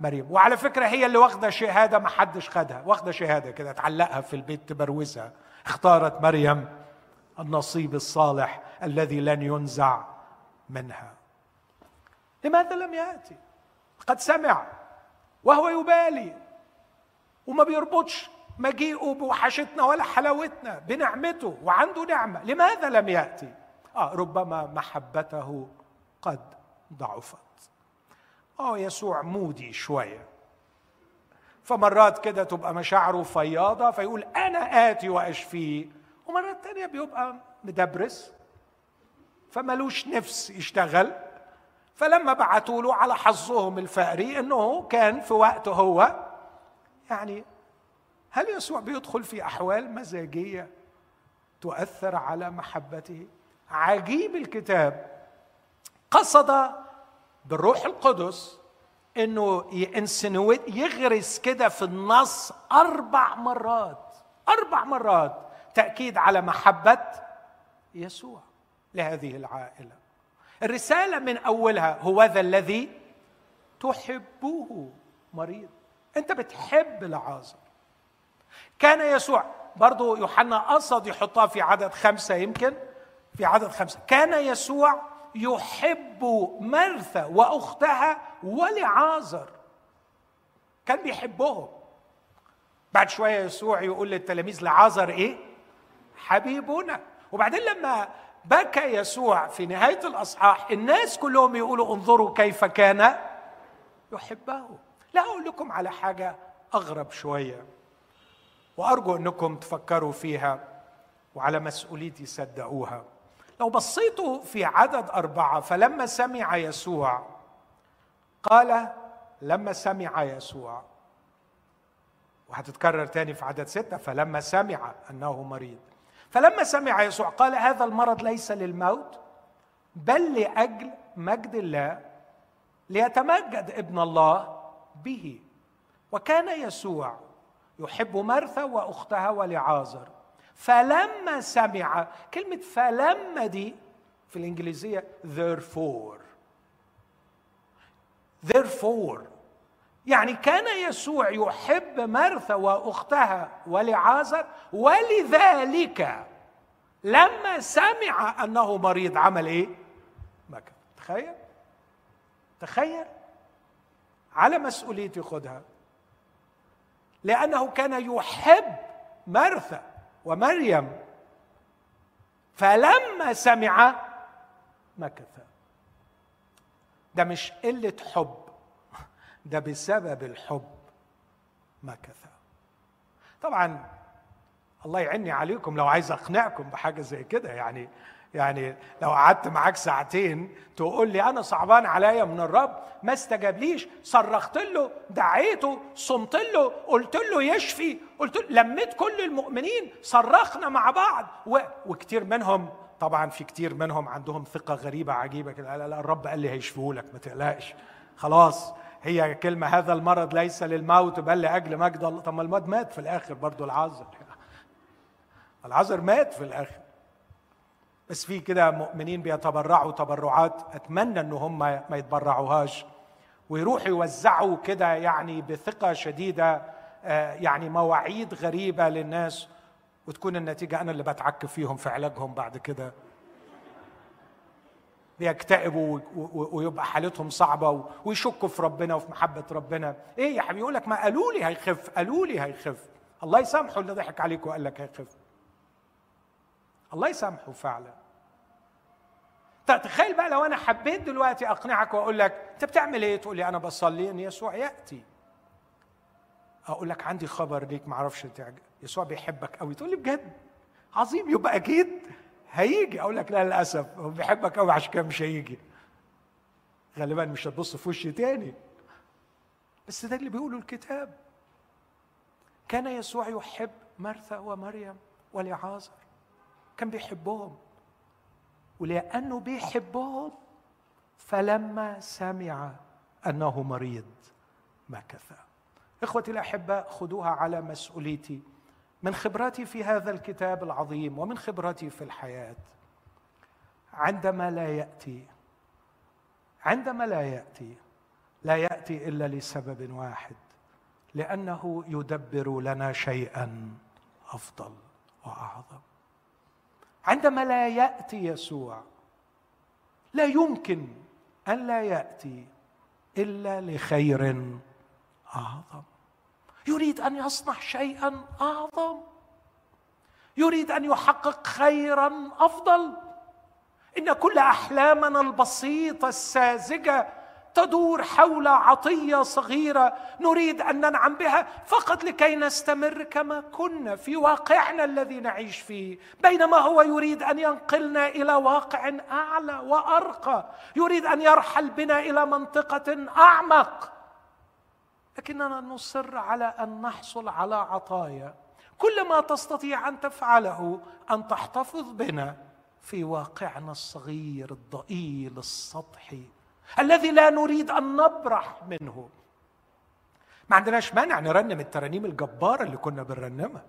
مريم. وعلى فكرة هي اللي واخدة شهادة ما حدش خدها. واخدة شهادة كده تعلقها في البيت تبروزها. اختارت مريم النصيب الصالح الذي لن ينزع منها. لماذا لم يأتي؟ قد سمع وهو يبالي وما بيربطش مجيئه بوحشتنا ولا حلاوتنا بنعمته وعنده نعمة. لماذا لم يأتي؟ آه ربما محبته قد ضعفت. آه يسوع مودي شوية. فمرات كده تبقى مشاعره فياضة فيقول أنا آتي وأشفيه. ومرات تانية بيبقى مدبرس. فملوش نفس يشتغل. فلما بعتوا له على حظهم الفقري إنه كان في وقته هو يعني هل يسوع بيدخل في أحوال مزاجية تؤثر على محبته؟ عجيب الكتاب. قصد بالروح القدس إنه ينسنويت يغرس كده في النص أربع مرات. أربع مرات تأكيد على محبة يسوع. لهذه العائلة. الرسالة من أولها هو ذا الذي تحبه مريض. أنت بتحب العازر كان يسوع برضو يوحنا قصد يحطها في عدد خمسة يمكن في عدد خمسة. كان يسوع يحب مرثا وأختها ولعازر. كان بيحبهم. بعد شوية يسوع يقول للتلاميذ لعازر إيه؟ حبيبنا. وبعدين لما بكى يسوع في نهاية الأصحاح. الناس كلهم يقولوا انظروا كيف كان يحبه. لا أقول لكم على حاجة أغرب شوية وأرجو أنكم تفكروا فيها وعلى مسؤوليتي صدقوها. لو بصيتوا في عدد أربعة فلما سمع يسوع قال لما سمع يسوع. وهتتكرر تاني في عدد ستة فلما سمع أنه مريض. فلما سمع يسوع قال هذا المرض ليس للموت بل لأجل مجد الله ليتمجد ابن الله به. وكان يسوع يحب مرثا وأختها ولعازر. فلما سمع كلمة فلما دي في الإنجليزية therefore therefore يعني كان يسوع يحب مرثا وأختها ولعازر ولذلك لما سمع أنه مريض عمل إيه؟ مكث تخيل. تخيل. على مسؤوليتي خدها. لأنه كان يحب مرثا ومريم. فلما سمع مكث ده مش قلة حب. ده بسبب الحب مكث طبعا الله يعني عليكم لو عايز أقنعكم بحاجة زي كده. يعني يعني لو قعدت معاك ساعتين تقول لي أنا صعبان عليا من الرب ما استجابليش. صرخت له دعيته صمت له قلت له يشفي قلت له لميت كل المؤمنين صرخنا مع بعض. و... وكتير منهم طبعا في كتير منهم عندهم ثقة غريبة عجيبة كده. لا لا الرب قال لي هيشفيه لك ما تقلقش. خلاص هي كلمة هذا المرض ليس للموت بل لأجل مجد الله. طب ما الموت مات في الآخر برضه العازر العازر مات في الآخر. بس في كده مؤمنين بيتبرعوا تبرعات أتمنى إن هم ما يتبرعوهاش. ويروحوا يوزعوا كده يعني بثقة شديدة آه، يعني مواعيد غريبة للناس وتكون النتيجة أنا اللي بتعك فيهم في علاجهم بعد كده. بيكتئبوا ويبقى حالتهم صعبة ويشكوا في ربنا وفي محبة ربنا. إيه يا حبيبي؟ يقول لك ما قالوا لي هيخف قالوا لي هيخف. الله يسامحه اللي ضحك عليك وقال لك هيخف. الله يسامحه فعلا. تخيل بقى لو أنا حبيت دلوقتي أقنعك وأقول لك أنت بتعمل إيه؟ تقول لي أنا بصلي إن يسوع يأتي. أقول لك عندي خبر ليك ما أعرفش يسوع بيحبك قوي تقول لي بجد؟ عظيم يبقى أكيد هيجي. أقول لك لا للأسف. هو بيحبك قوي عشان كده مش هيجي. غالبا مش هتبص في وشي تاني. بس ده اللي بيقوله الكتاب. كان يسوع يحب مرثا ومريم ولعازر. كان بيحبهم. ولأنه بيحبهم فلما سمع أنه مريض مكث إخوتي الأحباء خذوها على مسؤوليتي. من خبراتي في هذا الكتاب العظيم ومن خبراتي في الحياة. عندما لا يأتي عندما لا يأتي لا يأتي إلا لسبب واحد لأنه يدبر لنا شيئا أفضل وأعظم. عندما لا يأتي يسوع لا يمكن أن لا يأتي إلا لخير أعظم. يريد أن يصنع شيئا أعظم. يريد أن يحقق خيرا أفضل. إن كل أحلامنا البسيطة الساذجة تدور حول عطية صغيرة نريد أن ننعم بها فقط لكي نستمر كما كنا في واقعنا الذي نعيش فيه. بينما هو يريد أن ينقلنا إلى واقع أعلى وأرقى. يريد أن يرحل بنا إلى منطقة أعمق. لكننا نصر على أن نحصل على عطايا. كل ما تستطيع أن تفعله أن تحتفظ بنا في واقعنا الصغير الضئيل السطحي الذي لا نريد أن نبرح منه. ما عندناش مانع نرنم الترانيم الجبارة اللي كنا بنرنمها.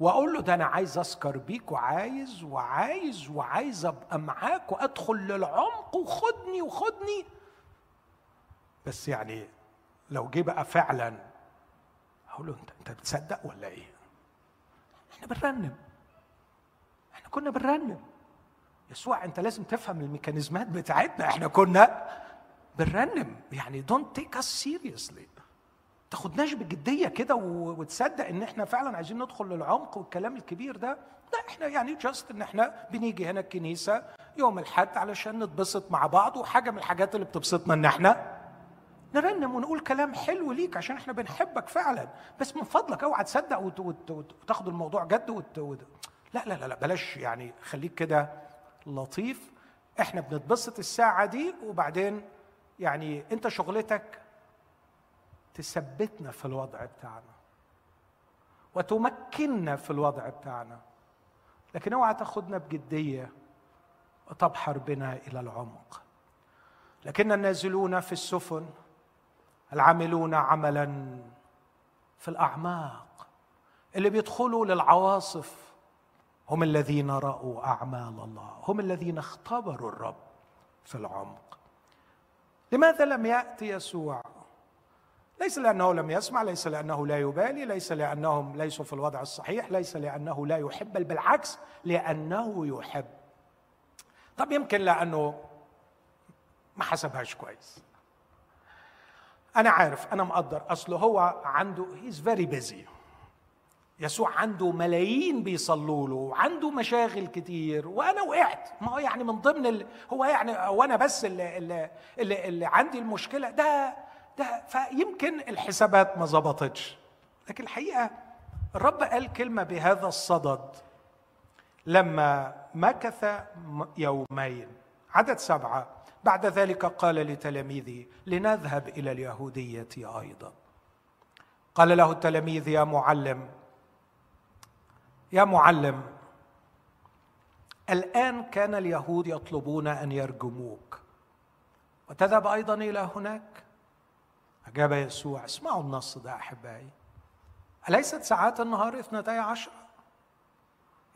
وأقول له ده أنا عايز أسكر بيك وعايز وعايز وعايز أبقى معاك وأدخل للعمق وخدني وخدني. بس يعني لو جه بقى فعلا أقول له أنت أنت بتصدق ولا إيه؟ إحنا بنرنم. إحنا كنا بنرنم. يسوع أنت لازم تفهم ال mechanismات بتاعتنا. إحنا كنا بنرنم. يعني don't take us seriously تاخدناش بجدية كده وتصدق إن إحنا فعلا عايزين ندخل للعمق والكلام الكبير ده. لا إحنا يعني just إن إحنا بنيجي هنا الكنيسة يوم الحد علشان نتبسط مع بعض وحاجة من الحاجات اللي بتبسطنا إن إحنا نرنم ونقول كلام حلو ليك عشان إحنا بنحبك فعلا. بس من فضلك اوعى تصدق وتاخد الموضوع جد وت... لا لا لا بلاش يعني خليك كده لطيف. إحنا بنتبسط الساعة دي وبعدين يعني انت شغلتك تثبتنا في الوضع بتاعنا وتمكننا في الوضع بتاعنا. لكن اوعى تاخدنا بجدية وتبحر بنا إلى العمق. لكن النازلون في السفن العاملون عملا في الأعماق؟ اللي بيدخلوا للعواصف هم الذين رأوا أعمال الله هم الذين اختبروا الرب في العمق. لماذا لم يأتي يسوع؟ ليس لأنه لم يسمع ليس لأنه لا يبالي ليس لأنهم ليسوا في الوضع الصحيح ليس لأنه لا يحب بل بالعكس لأنه يحب. طب يمكن لأنه ما حسبهاش كويس. أنا عارف أنا مقدر. اصله هو عنده هيز فيري بيزي يسوع عنده ملايين بيصلوا له وعنده مشاغل كتير. وأنا وقعت. ما هو يعني من ضمن ال... هو يعني وأنا بس اللي, اللي, اللي, اللي عندي المشكلة. ده ده فيمكن الحسابات ما ظبطتش. لكن الحقيقة الرب قال كلمة بهذا الصدد. لما مكث يومين عدد سبعة بعد ذلك قال لتلاميذه لنذهب إلى اليهودية أيضا. قال له التلاميذ يا معلم يا معلم الآن كان اليهود يطلبون أن يرجموك وتذهب أيضا إلى هناك؟ أجاب يسوع اسمعوا النص ده أحبائي أليست ساعات النهار اثنتي عشر؟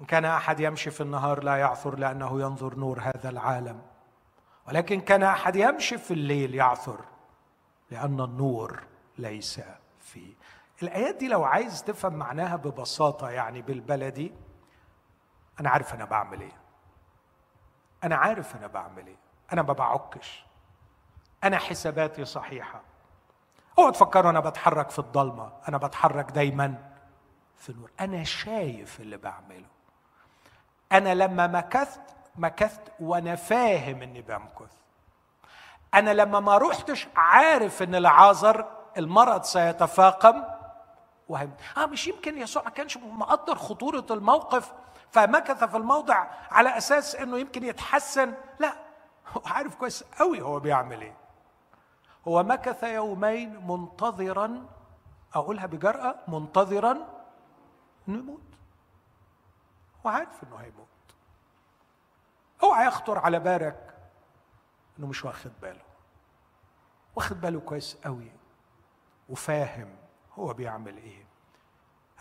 إن كان أحد يمشي في النهار لا يعثر لأنه ينظر نور هذا العالم. ولكن كان أحد يمشي في الليل يعثر لأن النور ليس فيه. الآيات دي لو عايز تفهم معناها ببساطة يعني بالبلدي أنا عارف أنا بعمل إيه. أنا عارف أنا بعمل إيه. أنا ما بعكش. أنا حساباتي صحيحة. اوعوا تفكروا أنا بتحرك في الضلمة. أنا بتحرك دايما في النور. أنا شايف اللي بعمله. أنا لما مكثت مكثت وأنا فاهم إني بمكث. أنا لما ما روحتش عارف إن العازر المرض سيتفاقم. وهم آه مش يمكن يسوع ما كانش مقدر خطورة الموقف فمكث في الموضع على أساس إنه يمكن يتحسن. لا هو عارف كويس قوي هو بيعمل إيه. هو مكث يومين منتظرا أقولها بجرأة منتظرا إنه يموت. هو عارف إنه هيموت. أوعى يخطر على بالك إنه مش واخد باله. واخد باله كويس قوي وفاهم هو بيعمل إيه.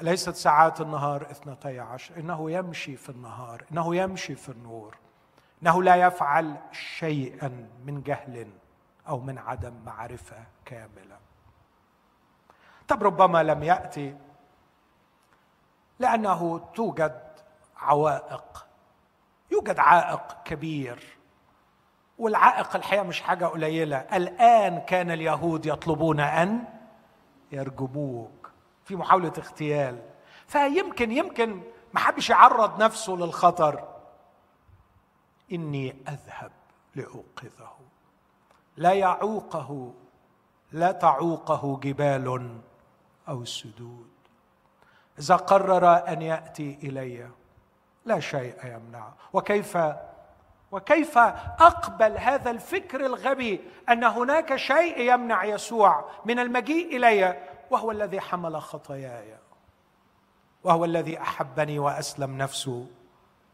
ليست ساعات النهار اثنتي عشر. إنه يمشي في النهار إنه يمشي في النور إنه لا يفعل شيئا من جهل أو من عدم معرفة كاملة. طب ربما لم يأتي لأنه توجد عوائق يوجد عائق كبير. والعائق الحقيقة مش حاجة قليلة. الآن كان اليهود يطلبون أن يرجموك في محاولة اغتيال. فيمكن يمكن ما حبش يعرض نفسه للخطر. إني أذهب لأوقظه. لا يعوقه. لا تعوقه جبال أو سدود. إذا قرر أن يأتي إلي لا شيء يمنعه وكيف وكيف أقبل هذا الفكر الغبي أن هناك شيء يمنع يسوع من المجيء إلي؟ وهو الذي حمل خطاياي. وهو الذي أحبني وأسلم نفسه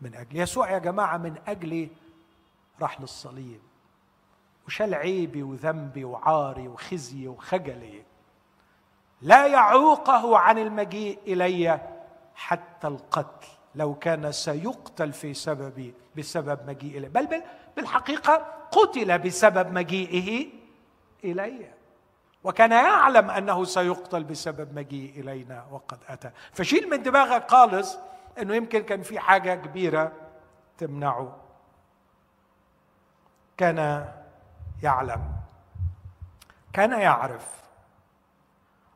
من أجلي. يسوع يا جماعة من أجلي راح للصليب وشال عيبي وذنبي وعاري وخزي وخجلي؟ لا يعوقه عن المجيء إلي حتى القتل. لو كان سيقتل في سببي بسبب مجيء إلي بل بالحقيقة قتل بسبب مجيئه إلي وكان يعلم أنه سيقتل بسبب مجيء إلينا وقد أتى. فشيل من دماغك خالص أنه يمكن كان في حاجة كبيرة تمنعه. كان يعلم. كان يعرف.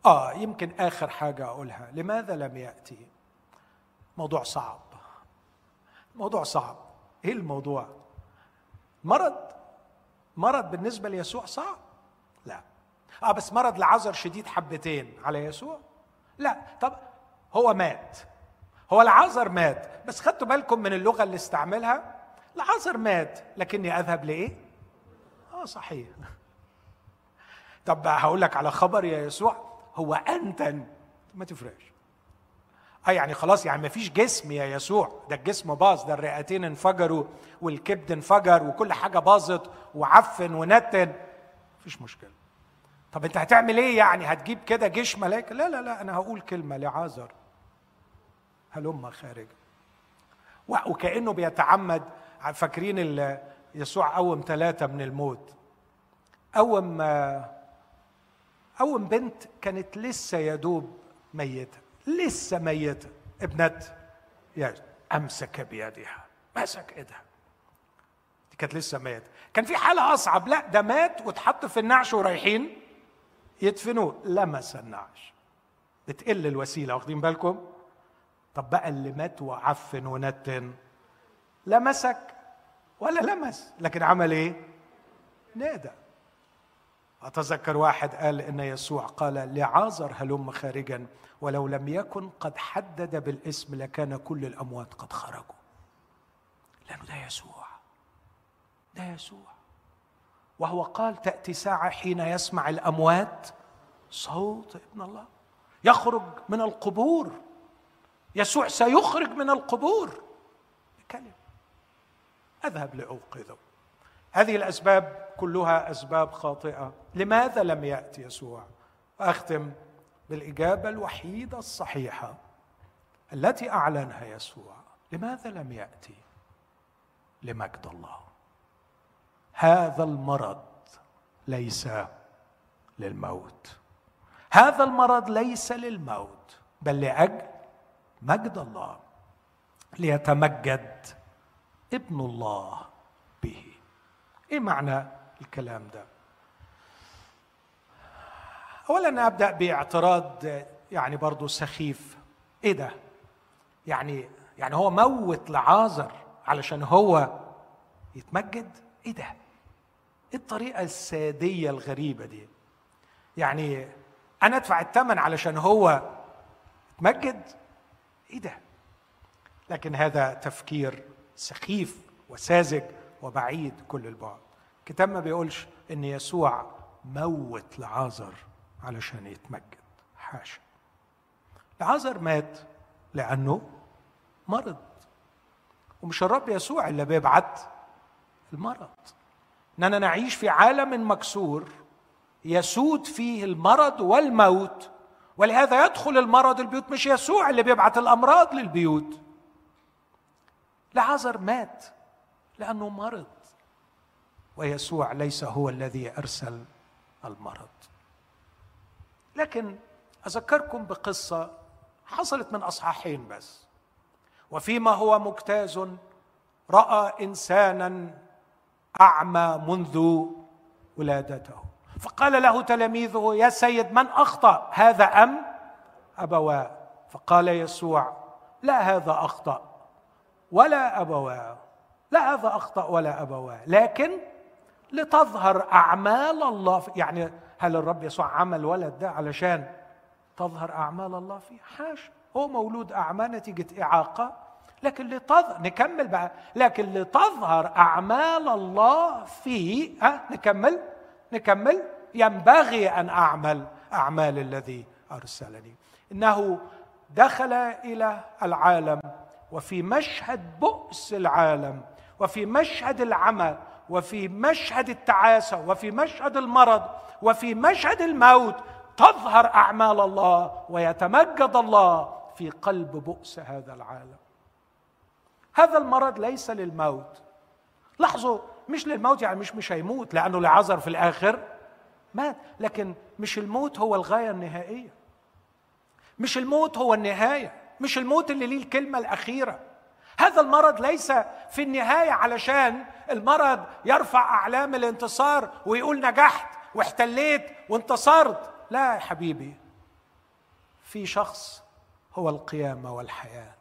آه يمكن آخر حاجة أقولها. لماذا لم يأتي؟ موضوع صعب. موضوع صعب. إيه الموضوع؟ مرض؟ مرض بالنسبة ليسوع صعب؟ لا. آه بس مرض لعذر شديد حبتين على يسوع؟ لا. طب هو مات. هو العذر مات. بس خدتوا بالكم من اللغة اللي استعملها؟ العذر مات. لكني أذهب لإيه؟ آه صحيح. طب هقول لك على خبر يا يسوع. هو أنتن. ما تفرقش. آه يعني خلاص يعني ما فيش جسم يا يسوع. ده الجسم باظ ده الرئتين انفجروا والكبد انفجر وكل حاجة باظت وعفن ونتن. مفيش مشكلة. طب انت هتعمل إيه يعني؟ هتجيب كده جيش ملائكه لا لا لا أنا هقول كلمة لعازر. هلم خارج. وكأنه بيتعمد. فاكرين يسوع قوم ثلاثة من الموت. قوم قوم بنت كانت لسه يدوب ميتة. لسه ميتة ابنة يا أمسك بيدها. مسك إيدها. دي كانت لسه ميتة كان في حالة أصعب. لا ده مات واتحط في النعش ورايحين يدفنوه. لمس النعش بتقل الوسيلة واخدين بالكم؟ طب بقى اللي مات وعفن ونتن. لا مسك ولا لمس. لكن عمل إيه؟ نادى. أتذكر واحد قال إن يسوع قال لعازر هلم خارجا ولو لم يكن قد حدد بالاسم لكان كل الأموات قد خرجوا. لأنه ده يسوع. ده يسوع. وهو قال تأتي ساعة حين يسمع الأموات صوت ابن الله يخرج من القبور. يسوع سيخرج من القبور. بكلمة أذهب لأوقظه. هذه الأسباب كلها أسباب خاطئة. لماذا لم يأتي يسوع؟ أختم بالإجابة الوحيدة الصحيحة التي أعلنها يسوع. لماذا لم ياتي لمجد الله. هذا المرض ليس للموت. هذا المرض ليس للموت بل لأجل مجد الله. ليتمجد ابن الله. إيه معنى الكلام ده؟ اولا أبدأ باعتراض يعني برضه سخيف. إيه ده؟ يعني يعني هو موت لعازر علشان هو يتمجد؟ إيه ده؟ إيه الطريقة السادية الغريبة دي؟ يعني أنا أدفع الثمن علشان هو يتمجد؟ إيه ده؟ لكن هذا تفكير سخيف وساذج. وبعيد كل البعد. الكتاب ما بيقولش إن يسوع موت لعازر علشان يتمجد. حاشا. العذر مات لأنه مرض. ومش الرب يسوع اللي بيبعت المرض. إننا نعيش في عالم مكسور يسود فيه المرض والموت ولهذا يدخل المرض البيوت. مش يسوع اللي بيبعت الأمراض للبيوت. لعازر مات لأنه مرض. ويسوع ليس هو الذي أرسل المرض. لكن أذكركم بقصة حصلت من أصحاحين بس. وفيما هو مجتاز رأى إنسانا أعمى منذ ولادته. فقال له تلاميذه يا سيد من أخطأ هذا أم أبواه؟ فقال يسوع لا هذا أخطأ ولا أبواه. لا هذا أخطأ ولا ابواه لكن لتظهر أعمال الله يعني هل الرب يسوع عمل ولد ده علشان تظهر أعمال الله فيه؟ حاشا هو مولود اعمى نتيجة إعاقة. لكن لتظهر نكمل بقى. لكن لتظهر أعمال الله فيه ها نكمل. نكمل. ينبغي أن أعمل أعمال الذي أرسلني. إنه دخل إلى العالم وفي مشهد بؤس العالم وفي مشهد العمى وفي مشهد التعاسة وفي مشهد المرض وفي مشهد الموت تظهر أعمال الله ويتمجد الله في قلب بؤس هذا العالم. هذا المرض ليس للموت. لاحظوا مش للموت يعني مش مش هيموت لأنه لعذر في الآخر. مات. لكن مش الموت هو الغاية النهائية. مش الموت هو النهاية. مش الموت اللي ليه الكلمة الأخيرة. هذا المرض ليس في النهاية علشان المرض يرفع أعلام الانتصار ويقول نجحت واحتليت وانتصرت. لا يا حبيبي في شخص هو القيامة والحياة.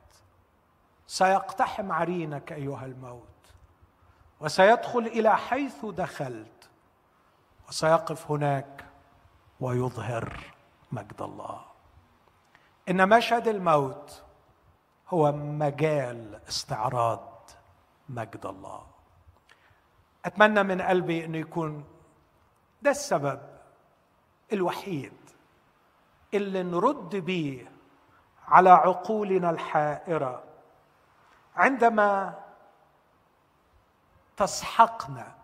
سيقتحم عرينك أيها الموت وسيدخل إلى حيث دخلت وسيقف هناك ويظهر مجد الله. إن مشهد الموت هو مجال استعراض مجد الله. أتمنى من قلبي إنه يكون ده السبب الوحيد اللي نرد بيه على عقولنا الحائرة. عندما تسحقنا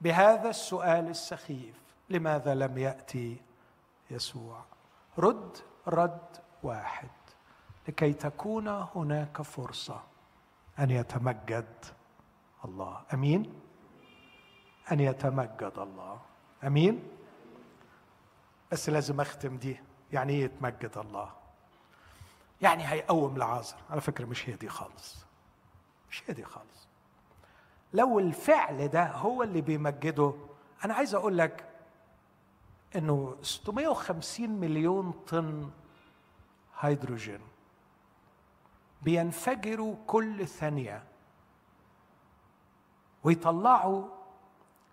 بهذا السؤال السخيف لماذا لم يأتي يسوع؟ رد رد واحد. لكي تكون هناك فرصة أن يتمجد الله. أمين؟ أن يتمجد الله. أمين؟ بس لازم أختم دي. يعني إيه يتمجد الله؟ يعني هيقوم لعازر على فكرة مش هي دي خالص. مش هي دي خالص. لو الفعل ده هو اللي بيمجده أنا عايز أقول لك إنه 650 مليون طن هيدروجين بينفجروا كل ثانية. ويطلعوا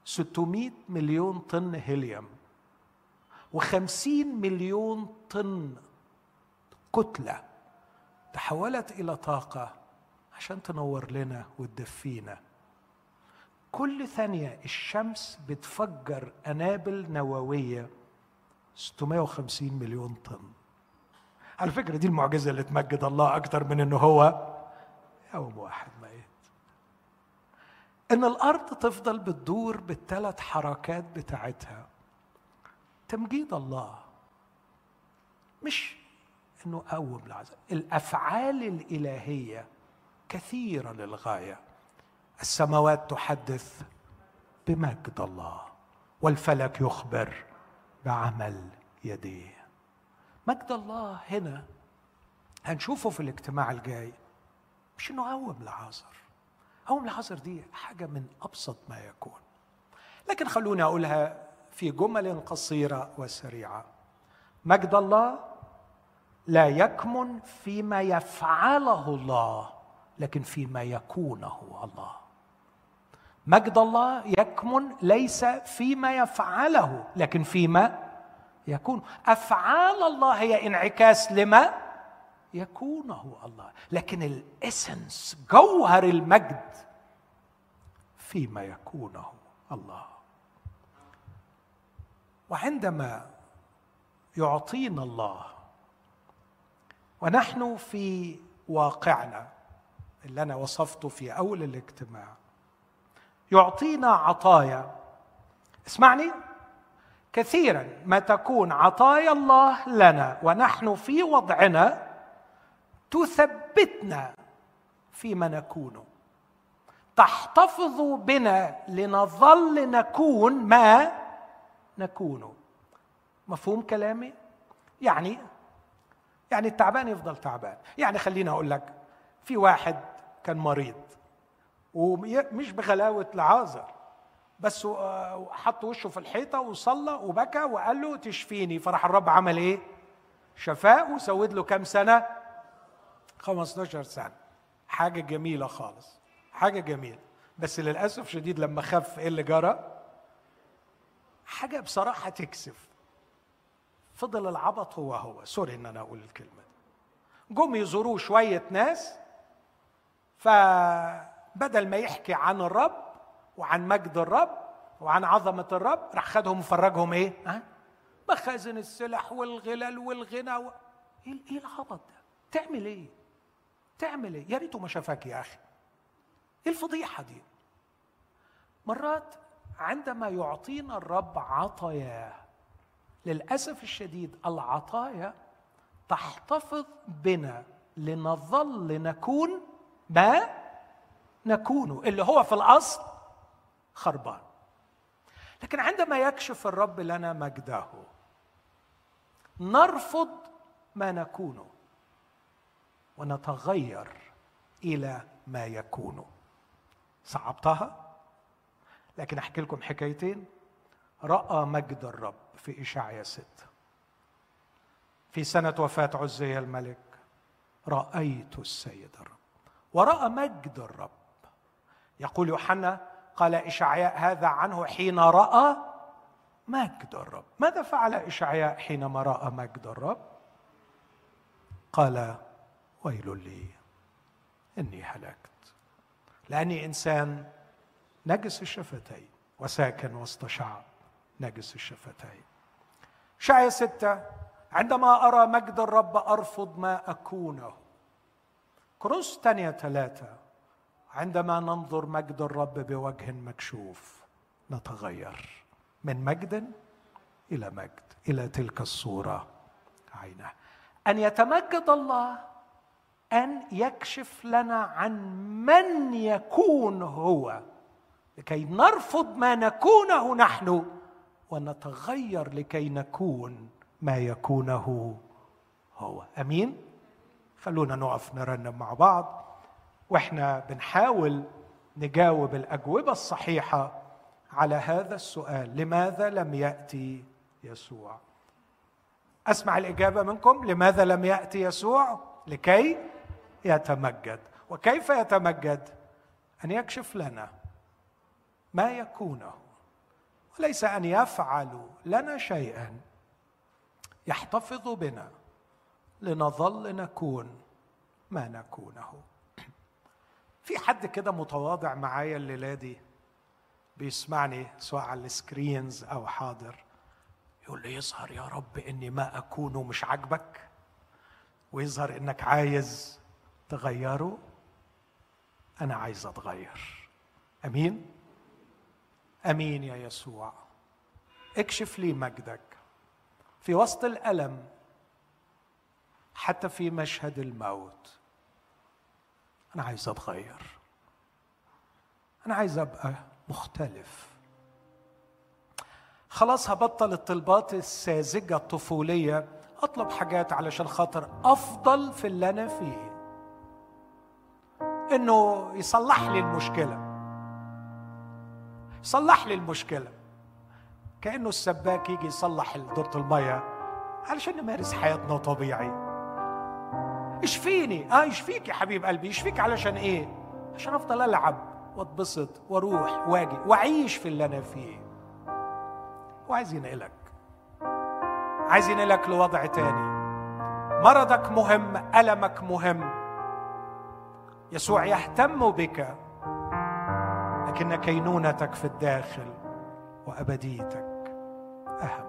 600 مليون طن هيليوم و50 مليون طن كتلة تحولت إلى طاقة عشان تنور لنا وتدفينا. كل ثانية الشمس بتفجر أنابل نووية 650 مليون طن. على فكرة دي المعجزة اللي تمجد الله أكتر من إنه هو يوم واحد ميت. إن الأرض تفضل بتدور بالثلاث حركات بتاعتها. تمجيد الله. مش إنه قوم العذاب الأفعال الإلهية كثيرة للغاية. السماوات تحدث بمجد الله والفلك يخبر بعمل يديه. مجد الله هنا هنشوفه في الاجتماع الجاي. مش إنه قوم لعازر قوم لعازر دي حاجة من أبسط ما يكون. لكن خلوني أقولها في جمل قصيرة وسريعة. مجد الله لا يكمن فيما يفعله الله لكن فيما يكونه الله. مجد الله يكمن ليس فيما يفعله لكن فيما يكون. أفعال الله هي انعكاس لما؟ يكونه الله. لكن الإسنس جوهر المجد فيما يكونه الله. وعندما يعطينا الله ونحن في واقعنا اللي أنا وصفته في أول الاجتماع يعطينا عطايا. اسمعني. كثيرا. ما تكون عطايا الله لنا ونحن في وضعنا تثبتنا فيما نكون. تحتفظ بنا لنظل نكون ما نكون. مفهوم كلامي؟ يعني؟ يعني التعبان يفضل تعبان. يعني خليني أقول لك في واحد كان مريض ومش بغلاوة لعازر بس آه، حط وشه في الحيطة وصلى وبكى وقال له تشفيني. فراح الرب عمل إيه؟ شفاه وسود له كام سنة؟ 15 سنة. حاجة جميلة خالص حاجة جميلة. بس للأسف شديد لما خف إيه اللي جرى؟ حاجة بصراحة تكسف. فضل العبط هو هو. سوري إن أنا أقول الكلمة دي. جم يزوروه شوية ناس فبدل ما يحكي عن الرب وعن مجد الرب وعن عظمة الرب راح خدهم وفرجهم إيه؟ ها؟ مخازن السلح والغلال والغنى و... إيه العبط ده؟ تعمل إيه؟ تعمل إيه؟ يا ريته ما شافك يا أخي. إيه الفضيحة دي؟ مرات عندما يعطينا الرب عطاياه للأسف الشديد العطايا تحتفظ بنا لنظل نكون ما؟ نكون. اللي هو في الأصل خربان. لكن عندما يكشف الرب لنا مجده نرفض ما نكونه ونتغير إلى ما يكون. صعبتها؟ لكن أحكي لكم حكايتين. رأى مجد الرب في اشعيا ستة. في سنة وفاة عزي الملك رأيت السيد الرب. ورأى مجد الرب. يقول يوحنا قال إشعياء هذا عنه حين رأى مجد الرب ماذا فعل إشعياء حينما رأى مجد الرب قال ويل لي إني هلكت. لأني إنسان نجس الشفتين وساكن وسط شعب نجس الشفتين. شعية ستة عندما أرى مجد الرب أرفض ما أكونه. كروس تانية ثلاثة. عندما ننظر مجد الرب بوجه مكشوف نتغير. من مجد إلى مجد إلى تلك الصورة. عينه أن يتمجد الله أن يكشف لنا عن من يكون هو. لكي نرفض ما نكونه نحن ونتغير لكي نكون ما يكونه هو. أمين؟ خلونا نقف نرنم مع بعض. وإحنا بنحاول نجاوب الأجوبة الصحيحة على هذا السؤال. لماذا لم يأتي يسوع؟ أسمع الإجابة منكم. لماذا لم يأتي يسوع؟ لكي يتمجد. وكيف يتمجد؟ أن يكشف لنا ما يكونه. وليس أن يفعل لنا شيئا يحتفظ بنا لنظل نكون ما نكونه. في حد كده متواضع معايا الليلة دي؟ بيسمعني سواء على السكرينز أو حاضر. يقول لي يظهر يا رب إني ما أكون مش عاجبك ويظهر إنك عايز تغيره. أنا عايز أتغير. أمين؟ أمين يا يسوع. اكشف لي مجدك. في وسط الألم حتى في مشهد الموت. أنا عايز أتغير. أنا عايز أبقى مختلف. خلاص هبطل الطلبات الساذجة الطفولية. أطلب حاجات علشان خاطر أفضل في اللي أنا فيه. إنه يصلح لي المشكلة. صلح لي المشكلة. كأنه السباك يجي يصلح دورة المية علشان نمارس حياتنا طبيعي. اشفيني آه يشفيك يا حبيب قلبي؟ يشفيك علشان إيه؟ عشان أفضل ألعب وأتبسط وأروح وأجي وأعيش في اللي أنا فيه. وعايز ينقلك عايز ينقلك لوضع تاني. مرضك مهم ألمك مهم. يسوع يهتم بك لكن كينونتك في الداخل وأبديتك أهم.